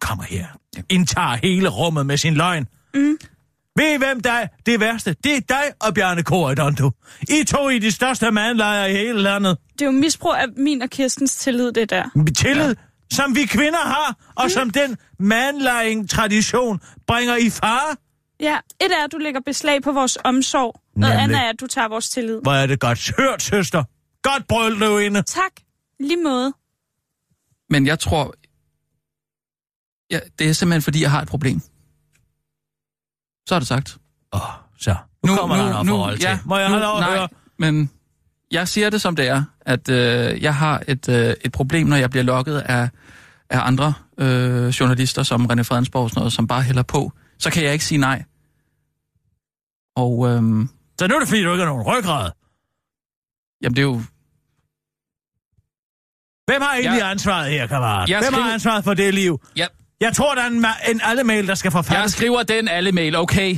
Kommer her. Indtager hele rummet med sin løgn. Mm. Ved I hvem der er det værste? Det er dig og Bjarne Korydon, du. I to i de største manlejer i hele landet.
Det er jo misbrug af min og Kirstens tillid, det der.
Tillid, ja. som vi kvinder har, og mm. som den manlying-tradition bringer i fare.
Ja, et er, at du lægger beslag på vores omsorg. Noget
Nemlig.
andet er, at du tager vores tillid.
Hvor er det godt hørt, søster. Godt brøl, du inde.
Tak. Lige måde.
Men jeg tror... Ja, det er simpelthen, fordi jeg har et problem. Så er det sagt.
Åh, oh, så. Nu, nu kommer der noget forhold til. Må jeg
nu,
have lov at
nej,
høre?
men jeg siger det som det er, at øh, jeg har et, øh, et problem, når jeg bliver lokket af, af andre øh, journalister, som René Fredensborg og sådan noget, som bare hælder på. Så kan jeg ikke sige nej. Og øhm,
Så nu er det fordi, du ikke har nogen ryggrad.
jamen, det er jo...
Hvem har egentlig
Jeg-
ansvaret her, kammerat?
Jeg
Hvem har
skriver-
ansvaret for det liv?
Ja,
Jeg tror, der er en, ma- en alle mail, der skal
jeg
forfattes.
skriver den alle mail, okay?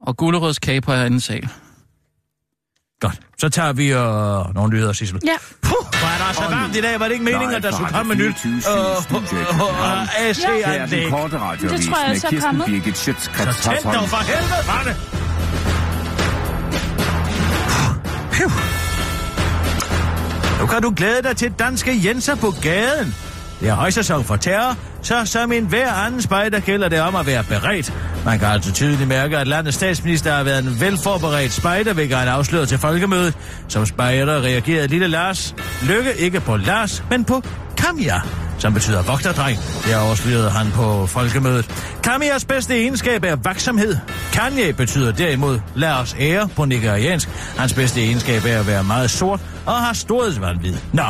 Og gulerødskage på anden sal.
Godt. Så tager vi øh, nogle nyheder, Sissel.
Ja.
Puh, hvor er der så varmt i dag. Var det ikke meningen, at der skulle komme
Radio
nyt?
24
Øh,
Studio i
øh,
København.
øh,
Her er
AC-anlæg.
Det tror jeg også er kommet.
Så tænd dog for helvede, var det? Phew. Nu kan du glæde dig til danske Jenser på gaden. Det er højsæson for terror, så som en hver anden spejder gælder det om at være beredt. Man kan altså tydeligt mærke, at landets statsminister har været en velforberedt spejder, hvilket han afsløret til folkemødet. Som spejder reagerede lille Lars Lykke ikke på Lars, men på Kamja som betyder vogterdreng. Det afslørede han på folkemødet. Kamias bedste egenskab er vaksomhed. Kanye betyder derimod Lars ære på nigeriansk. Hans bedste egenskab er at være meget sort og har storhedsvandvid. Nå,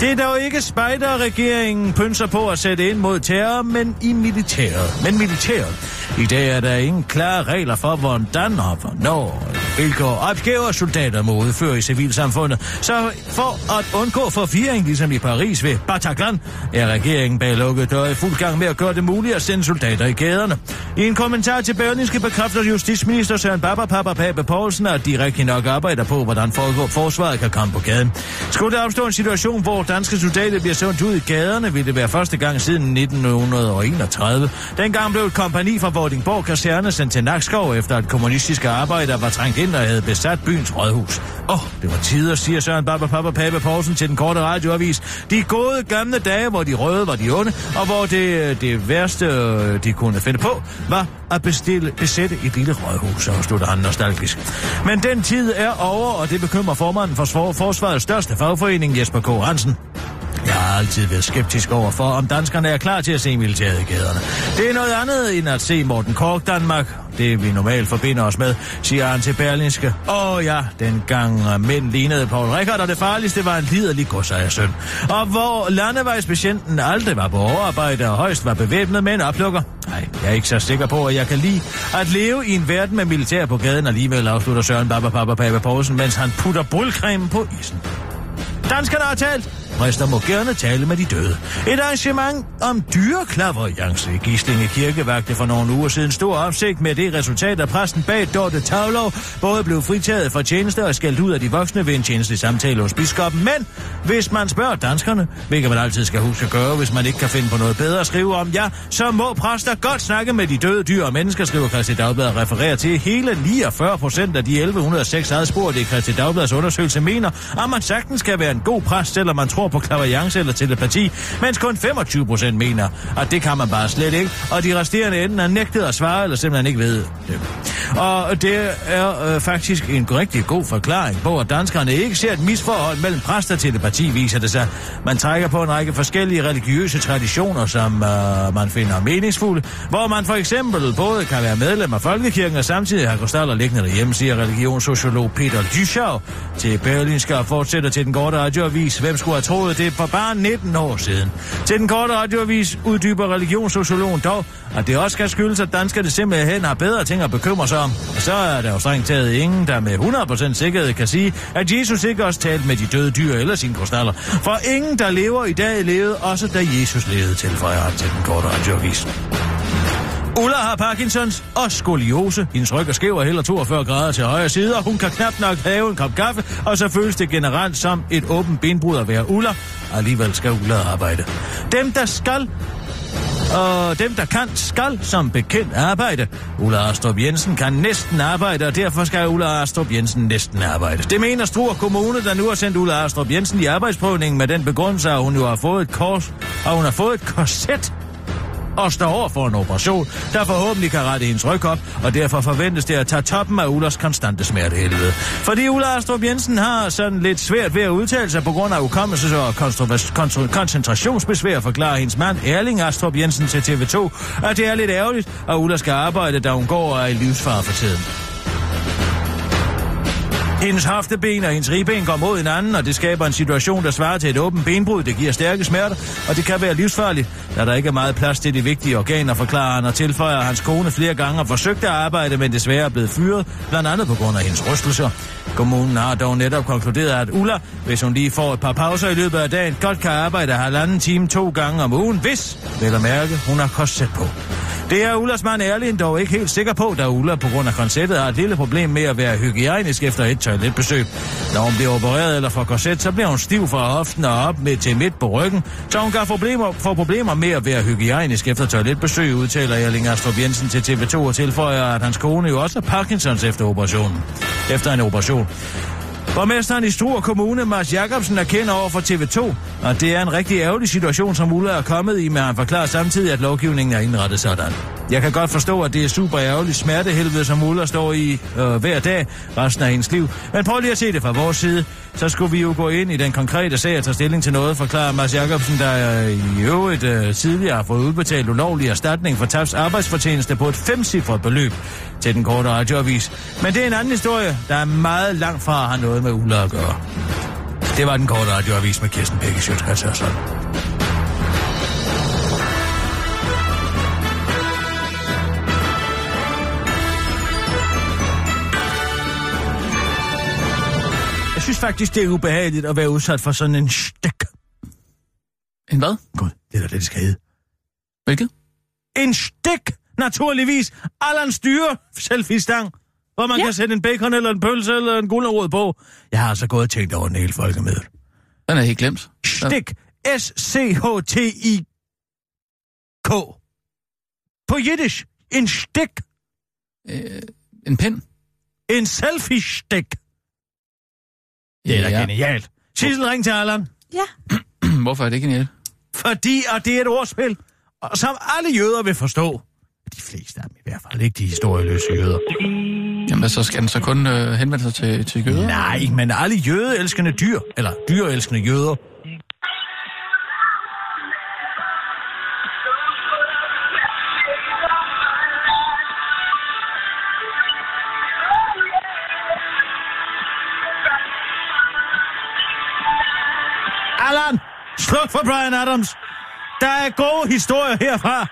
det er dog ikke spejderregeringen pynser på at sætte ind mod terror, men i militæret. Men militæret. I dag er der ingen klare regler for, hvordan og hvornår og hvilke opgaver soldater må udføre i civilsamfundet. Så for at undgå forvirring, ligesom i Paris ved Bataclan, er regeringen bag lukket døre i fuld gang med at gøre det muligt at sende soldater i gaderne. I en kommentar til Berlingske bekræfter justitsminister Søren Baba Papa Pape Poulsen, at de rigtig nok arbejder på, hvordan for- forsvaret kan komme på gaden. Skulle der opstå en situation, hvor danske soldater bliver sendt ud i gaderne, vil det være første gang siden 1931. Dengang blev et kompani fra Vordingborg Kaserne sendt til Nakskov, efter at kommunistiske arbejdere var trængt ind havde besat byens rådhus. Åh, oh, det var tider, siger Søren Baba Papa Pape Poulsen til den korte radioavis. De gode gamle dage, hvor de røde var de onde, og hvor det, øh, det værste, øh, de kunne finde på, var at bestille, besætte et lille rådhus, afslutter han nostalgisk. Men den tid er over, og det bekymrer formanden for Forsvarets største fagforening, Jesper K. Hansen. Jeg har altid været skeptisk over for, om danskerne er klar til at se militæret i gaderne. Det er noget andet end at se Morten Kork Danmark. Det vi normalt forbinder os med, siger han til Berlinske. Åh ja, dengang mænd lignede Paul Rickard, og det farligste var en liderlig godsejersøn. Og hvor landevejspatienten aldrig var på overarbejde og højst var bevæbnet med en oplukker. Nej, jeg er ikke så sikker på, at jeg kan lide at leve i en verden med militær på gaden alligevel, afslutter Søren Baba Papa Papa Poulsen, mens han putter brylcreme på isen. Danskerne har talt. Præster må gerne tale med de døde. Et arrangement om dyreklaverjance i Gislinge Kirke vagte for nogle uger siden stor opsigt med det resultat, at præsten bag Dorte Tavlov både blev fritaget fra tjeneste og skældt ud af de voksne ved en tjenestelig samtale hos biskoppen. Men hvis man spørger danskerne, hvilket man altid skal huske at gøre, hvis man ikke kan finde på noget bedre at skrive om, ja, så må præster godt snakke med de døde dyr og mennesker, skriver Christi Dagblad og refererer til. Hele 49 procent af de 1106 adspurgte i Christi Dagblads undersøgelse mener, at man sagtens kan være en god præst, selvom man tror på klaverjance eller telepati, mens kun 25 procent mener, at det kan man bare slet ikke, og de resterende enten har nægtet at svare, eller simpelthen ikke ved det. Og det er øh, faktisk en rigtig god forklaring på, at danskerne ikke ser et misforhold mellem præst og telepati, viser det sig. Man trækker på en række forskellige religiøse traditioner, som øh, man finder meningsfulde, hvor man for eksempel både kan være medlem af Folkekirken og samtidig have krystaller liggende derhjemme, siger religionssociolog Peter Dyschau til Berlinske og fortsætter til den korte radioavis. Hvem skulle have troet det for bare 19 år siden? Til den korte radioavis uddyber religionssociologen dog, at det også kan skyldes, at danskerne simpelthen har bedre ting at bekymre sig om. Og så er der jo strengt taget ingen, der med 100% sikkerhed kan sige, at Jesus ikke også talte med de døde dyr eller sine krystaller. For ingen, der lever i dag, levede også da Jesus levede, tilføjer han til den korte radioavis. Ulla har Parkinsons og skoliose. Hendes ryg er skæv og hælder 42 grader til højre side, og hun kan knap nok have en kop kaffe, og så føles det generelt som et åbent benbrud at være Ulla. Alligevel skal Ulla arbejde. Dem, der skal og dem, der kan, skal som bekendt arbejde. Ulla Astrup Jensen kan næsten arbejde, og derfor skal Ulla Astrup Jensen næsten arbejde. Det mener Struer Kommune, der nu har sendt Ulla Astrup Jensen i arbejdsprøvning med den begrundelse, at hun jo har fået et kors, og hun har fået et korset og står over for en operation, der forhåbentlig kan rette hendes ryg op, og derfor forventes det at tage toppen af Ullers konstante smertehelvede. Fordi Ulla Astrup Jensen har sådan lidt svært ved at udtale sig på grund af ukommelses- og koncentrationsbesvær, forklarer hendes mand Erling Astrup Jensen til TV2, at det er lidt ærgerligt, at Ulla skal arbejde, da hun går og er i livsfare for tiden. Hendes hofteben og hendes ribben går mod hinanden, og det skaber en situation, der svarer til et åbent benbrud. Det giver stærke smerter, og det kan være livsfarligt, da der ikke er meget plads til de vigtige organer, forklarer han og tilføjer, at hans kone flere gange har forsøgt at arbejde, men desværre er blevet fyret, blandt andet på grund af hendes rystelser. Kommunen har dog netop konkluderet, at Ulla, hvis hun lige får et par pauser i løbet af dagen, godt kan arbejde halvanden time to gange om ugen, hvis, vel at mærke, hun har korset på. Det er Ullas mand Erlind dog ikke helt sikker på, da Ulla på grund af konceptet har et lille problem med at være hygiejnisk efter et toiletbesøg. Når hun bliver opereret eller får korset, så bliver hun stiv fra hoften og op med til midt på ryggen, så hun kan problemer, få problemer med at være hygiejnisk efter toiletbesøg, udtaler Erling Astrup Jensen til TV2 og tilføjer, at hans kone jo også har Parkinsons efter operationen. Efter en operation. Borgmesteren i Struer Kommune, Mars Jacobsen, erkender over for TV2, at det er en rigtig ærgerlig situation, som Ulla er kommet i, men han forklarer samtidig, at lovgivningen er indrettet sådan. Jeg kan godt forstå, at det er super ærgerligt smertehelvede, som Ulla står i øh, hver dag resten af hendes liv. Men prøv lige at se det fra vores side. Så skulle vi jo gå ind i den konkrete sag og tage stilling til noget, forklarer Mads Jacobsen, der øh, i øvrigt øh, tidligere har fået udbetalt ulovlig erstatning for tabs arbejdsfortjeneste på et femcifret beløb til den korte radioavis. Men det er en anden historie, der er meget langt fra at have noget med Ulla at gøre. Det var den korte radioavis med Kirsten Bække Sjøtskrets altså. Synes faktisk, det er ubehageligt at være udsat for sådan en stik.
En hvad?
Gud, det er da det, det skal hedde.
Hvilket?
En stik, naturligvis. Allan styre selfie-stang, hvor man ja. Kan sætte en bacon eller en pølse eller en gulerod på. Jeg har altså gået og tænkt over den hele folkemødet.
Den er helt glemt.
Stik. S-C-H-T-I-K. På jiddisch. En stik.
Øh, en pind?
En selfie-stik. Det er da
Ja.
genialt. Sissel, ring til Allan.
Ja.
Hvorfor er det genialt?
Fordi, og det er et ordspil, og som alle jøder vil forstå. De fleste af dem i hvert fald, ikke de historieløse jøder.
Jamen, så skal den så kun øh, henvende sig til, til jøder?
Nej, men alle jødeelskende dyr, eller dyreelskende jøder, for Brian Adams. Der er gode historier herfra.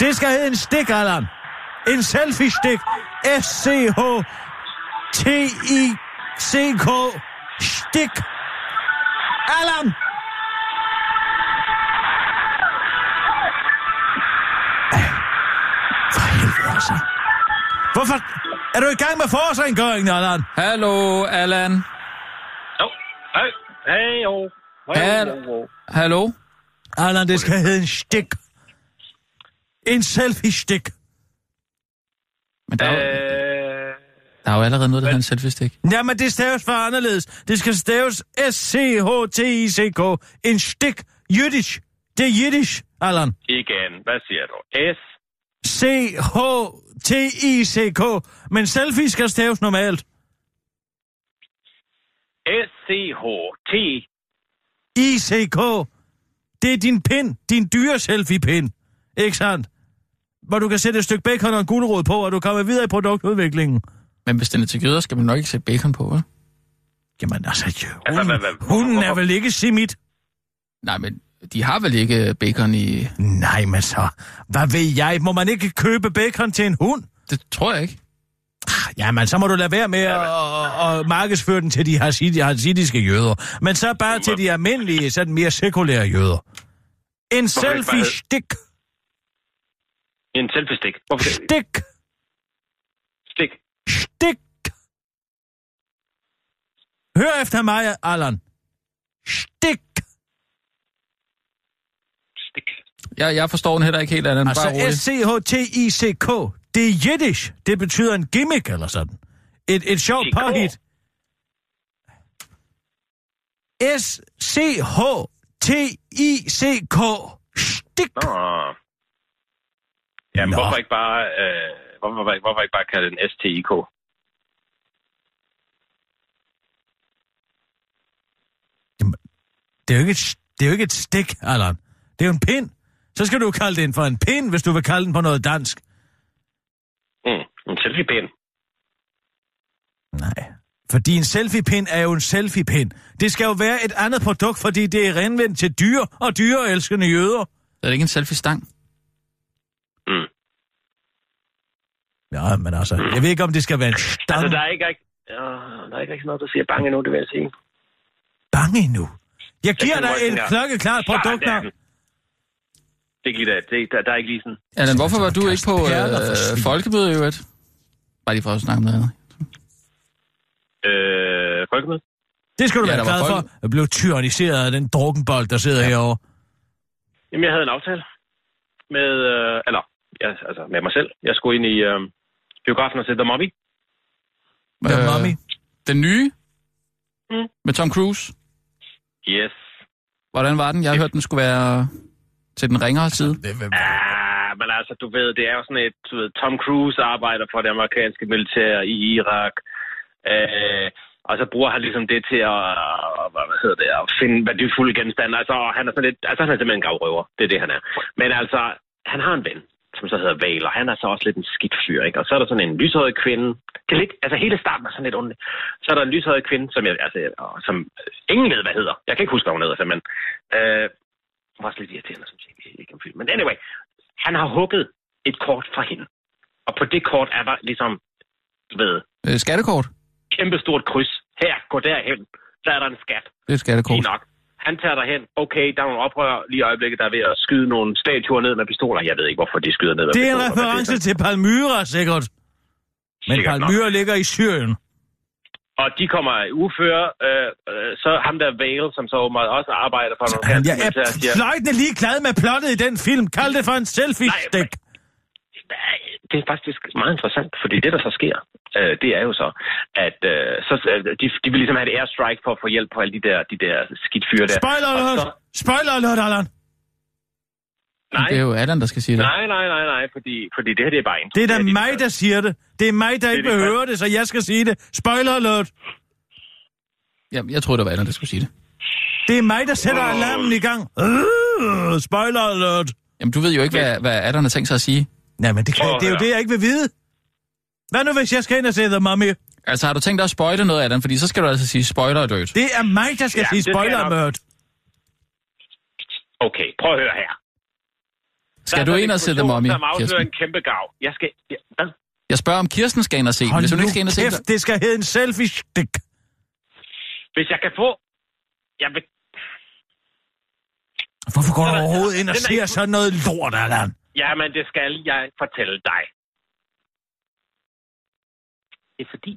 Det skal hedde en stik, Allan. En selfie-stik. S-C-H-T-I-C-K. Stik. Allan! Altså. Hvorfor? Er du i gang med forårsrengøringen, Allan?
Hallo, Allan.
Jo, hej. Hej, jo.
Hallo. Hallo?
Allan, det skal hedde en stik. En selfie-stik.
Men der, er, jo,
Øh,
der er jo allerede noget, der hedder en selfie-stik.
Jamen, det staves for anderledes. Det skal staves S-C-H-T-I-C-K. En stik. Jiddisch. Det er jiddisch, Allan.
igen, hvad siger du? S,
C-H-T-I-C-K. Men selfie skal staves normalt.
S, C, H, T,
I-C-K. Det er din pind. Din dyre selfie-pind. Ikke sandt? Hvor du kan sætte et stykke bacon og en gulerod på, og du kommer videre i produktudviklingen.
Men hvis den er til jøder, skal man nok ikke sætte bacon på, hva'?
Jamen altså, jo,
Altså,
hunden,
hvad- hvad-
hunden er vel ikke simit?
Nej, men de har vel ikke bacon i...
Nej, men så, hvad ved jeg? Må man ikke købe bacon til en hund?
Det tror jeg ikke.
Jamen, så må du lade være med at, at, at markedsføre den til de hasidi- hasidiske jøder. Men så bare til de almindelige, sådan mere sekulære jøder. En selfie-stik.
en selfie-stik.
Stik.
Stik.
Stik. Hør efter mig, Allan. Stik.
Stik.
Jeg, jeg forstår den heller ikke helt, Allan.
Altså S-C-H-T-I-C-K. Det er jiddisch. Det betyder en gimmick eller sådan. Et, et sjovt påhit. S-C-H-T-I-C-K. Stik.
Nå, Jamen,
Nå.
hvorfor ikke bare, øh, hvorfor, hvorfor, ikke bare kalde den STIK?
Det er jo ikke et, det er jo ikke et stik, Allan. Det er jo en pind. Så skal du kalde den for en pind, hvis du vil kalde den på noget dansk.
Mm, en selfie-pind.
Nej. Fordi en selfie-pind er jo en selfie-pind. Det skal jo være et andet produkt, fordi det er renvendt til dyr og dyreelskende jøder.
Er det ikke en selfie-stang?
Mm.
Ja, men altså, jeg ved ikke, om det skal være en stang
Altså, der er ikke, ikke, øh, der er ikke rigtig noget, der siger bange endnu, det vil jeg sige.
bange endnu. Jeg giver
kan
dig en klokkeklart produkt
det er
her.
den. Det er ikke lige det. det er, der, der er ikke lige sådan...
Allan, hvorfor var du ikke på
for
øh,
svin.
folkemødet i øvrigt? Bare lige for at snakke med noget.
Øh, folkemøde?
Det skal du
Ja,
være glad for.
folk-
Jeg blev tyranniseret af den drukkenbold, der sidder ja. herovre.
Jamen, jeg havde en aftale med, øh, eller, ja, altså med mig selv. Jeg skulle ind i øh, biografen og se The Mummy.
The
Øh,
Mummy.
Den nye?
Mm.
Med Tom Cruise?
Yes.
Hvordan var den? Jeg har hørt, den skulle være til den ringere side.
Det, det,
Ah, men altså, du ved, det er jo sådan et, du ved, Tom Cruise arbejder for det amerikanske militær i Irak. Øh, og så bruger han ligesom det til at, hvad hedder det, at finde værdifulde genstande. Altså, og han er sådan lidt, altså han er simpelthen en gavrøver. Det er det, han er. Men altså, han har en ven, som så hedder Vale, og han er så også lidt en skidt fyr, ikke? Og så er der sådan en lyshåret kvinde. Det er lidt, altså hele starten er sådan lidt ondt. Så er der en lyshåret kvinde, som, jeg, altså, og som ingen ved, hvad hedder. Jeg kan ikke huske, hvad hun hedder, simpelthen. Øh, hun var også lidt irriterende, som jeg ikke om film. Men anyway, han har hugget et kort fra hende. Og på det kort er der ligesom, du ved,
Øh, skattekort?
kæmpestort kryds. Her, gå derhen. Der er der en skat.
Det er et skattekort.
Fint nok. Han tager derhen. Okay, der er nogle oprør lige i øjeblikket, der er ved at skyde nogle statuer ned med pistoler. Jeg ved ikke, hvorfor de skyder ned med
det er en
pistoler.
reference til Palmyra, sikkert. Men
Sikkert nok.
Palmyra ligger i Syrien.
Og de kommer uføre. Øh, øh, så ham der Vale, som så åbenbart også arbejder for nogle
Han, jeg er fløjtende ligeglad med plottet i den film. Kald det for en selfie-stik.
Det er faktisk meget interessant, fordi det, der så sker, øh, det er jo så, at øh, så, øh, de, de vil ligesom have et airstrike for at få hjælp på alle de der, de der skidt fyre der.
Spoiler alert!
så-
Spoiler alert, Allan!
Nej,
Det er jo Allan, der skal sige det.
nej, nej, nej, nej, fordi, fordi det her det er bare en.
Det er da mig, der siger det. Det er mig, der ikke
det
vil
de
høre det, så jeg skal sige det. Spoiler alert!
Ja, jeg troede, det var Allan, der skulle sige det.
Det er mig, der sætter alarmen i gang. Øh, spoiler alert!
Jamen, du ved jo ikke, hvad, hvad Allan har tænkt sig at sige.
Nej, men det, kan,
at
det er jo det, jeg ikke vil vide. Hvad nu, hvis jeg skal ind og se The Mummy?
Altså, har du tænkt dig at spoile noget af den? Fordi så skal du altså sige spoiler alert.
Det er mig, der skal
Ja,
sige
det
spoiler alert.
Okay, prøv at høre her.
Skal du ind og se The
eksplosion,
Mummy,
Som afslører
Kirsten?
en kæmpe gav. Jeg skal... Ja, hvad?
Jeg spørger, om Kirsten skal ind og se den. Hvis hun
nu
ikke skal ind og se
kæft,
den.
det skal hedde en selfie-stik.
Hvis jeg kan få... Jeg vil...
Hvorfor går du
er-
overhovedet ind og
er
ser
ikke-
sådan noget lort, Allan?
Jamen, det skal jeg fortælle dig. Det er fordi,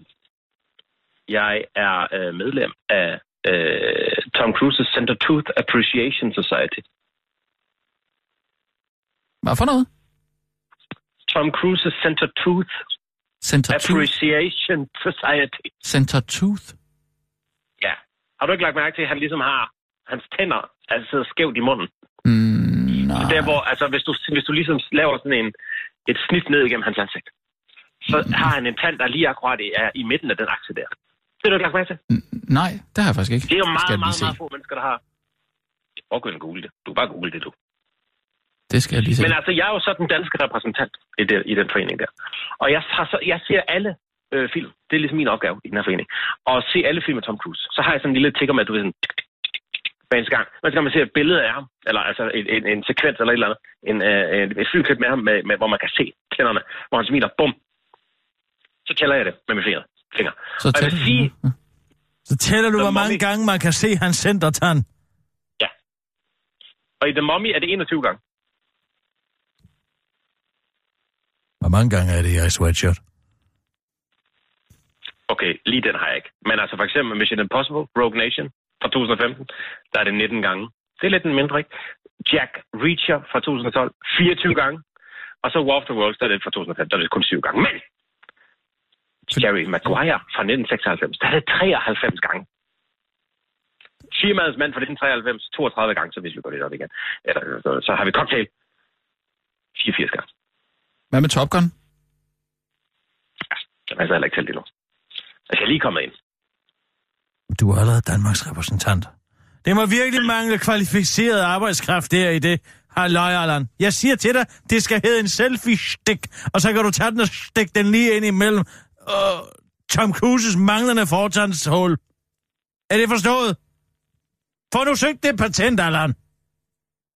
jeg er øh, medlem af øh, Tom Cruise's Center Tooth Appreciation Society.
Hvad for noget?
Tom Cruise's Center Tooth
Center Tooth.
Appreciation Society.
Center Tooth.
Ja. Har du ikke lagt mærke til, at han ligesom har hans tænder altså sidder skævt i munden?
Mm, nej.
Der hvor, altså hvis du, hvis du ligesom laver sådan en, et snit ned igennem hans ansigt, så har han en tand, der lige akkurat er i midten af den akse der. Det har du ikke lagt mærke til?
N- Nej, det har jeg faktisk ikke.
Det er jo meget, meget,
se.
meget få mennesker, der har. Prøv at google det. Du kan bare google det, du.
Det skal jeg lige se.
Men altså, jeg er jo så den danske repræsentant i, det, i den forening der. Og jeg, har så, jeg ser alle øh, film. Det er ligesom min opgave i den her forening. Og se alle film med Tom Cruise. Så har jeg sådan en lille tigger med, at du ved sådan... Hver eneste gang. Så kan man se et billede af ham, eller altså en, en, en sekvens eller et eller andet, en, øh, et flyklip med ham, med, med, hvor man kan se tænderne, hvor han smiler, bum. Så tæller jeg det med mine fingre. fingre.
Så
Og jeg
tæller du.
sige,
Ja.
Så tæller du, hvor mange gange man kan se hans centertand.
og i The Mummy er det 21 gange.
Hvor mange gange er det her i sweatshirt?
Okay, lige den har jeg ikke. Men altså for eksempel Mission Impossible, Rogue Nation fra 2015, der er det 19 gange. Det er lidt en mindre, ikke? Jack Reacher fra 2012, 24 gange. Og så War of the Worlds, der er det fra 2005, der er det kun 7 gange. Men Jerry Maguire fra 1996, der er det 93 gange. Firmaets mand fra 1993, 32 gange, så hvis vi går lidt op igen. Eller, så, så har vi cocktail. 84 gange.
Hvad med Top Gun?
Den er altså heller ikke talt endnu. Jeg skal lige komme ind.
Du er allerede Danmarks repræsentant. Det må virkelig mangle kvalificeret arbejdskraft der i det. Halløj, Allan. Jeg siger til dig, det skal hedde en selfie-stik, og så kan du tage den og stikke den lige ind imellem uh, Tom Cruises manglende fortandshul. Er det forstået? Få nu søgt det patent, Allan.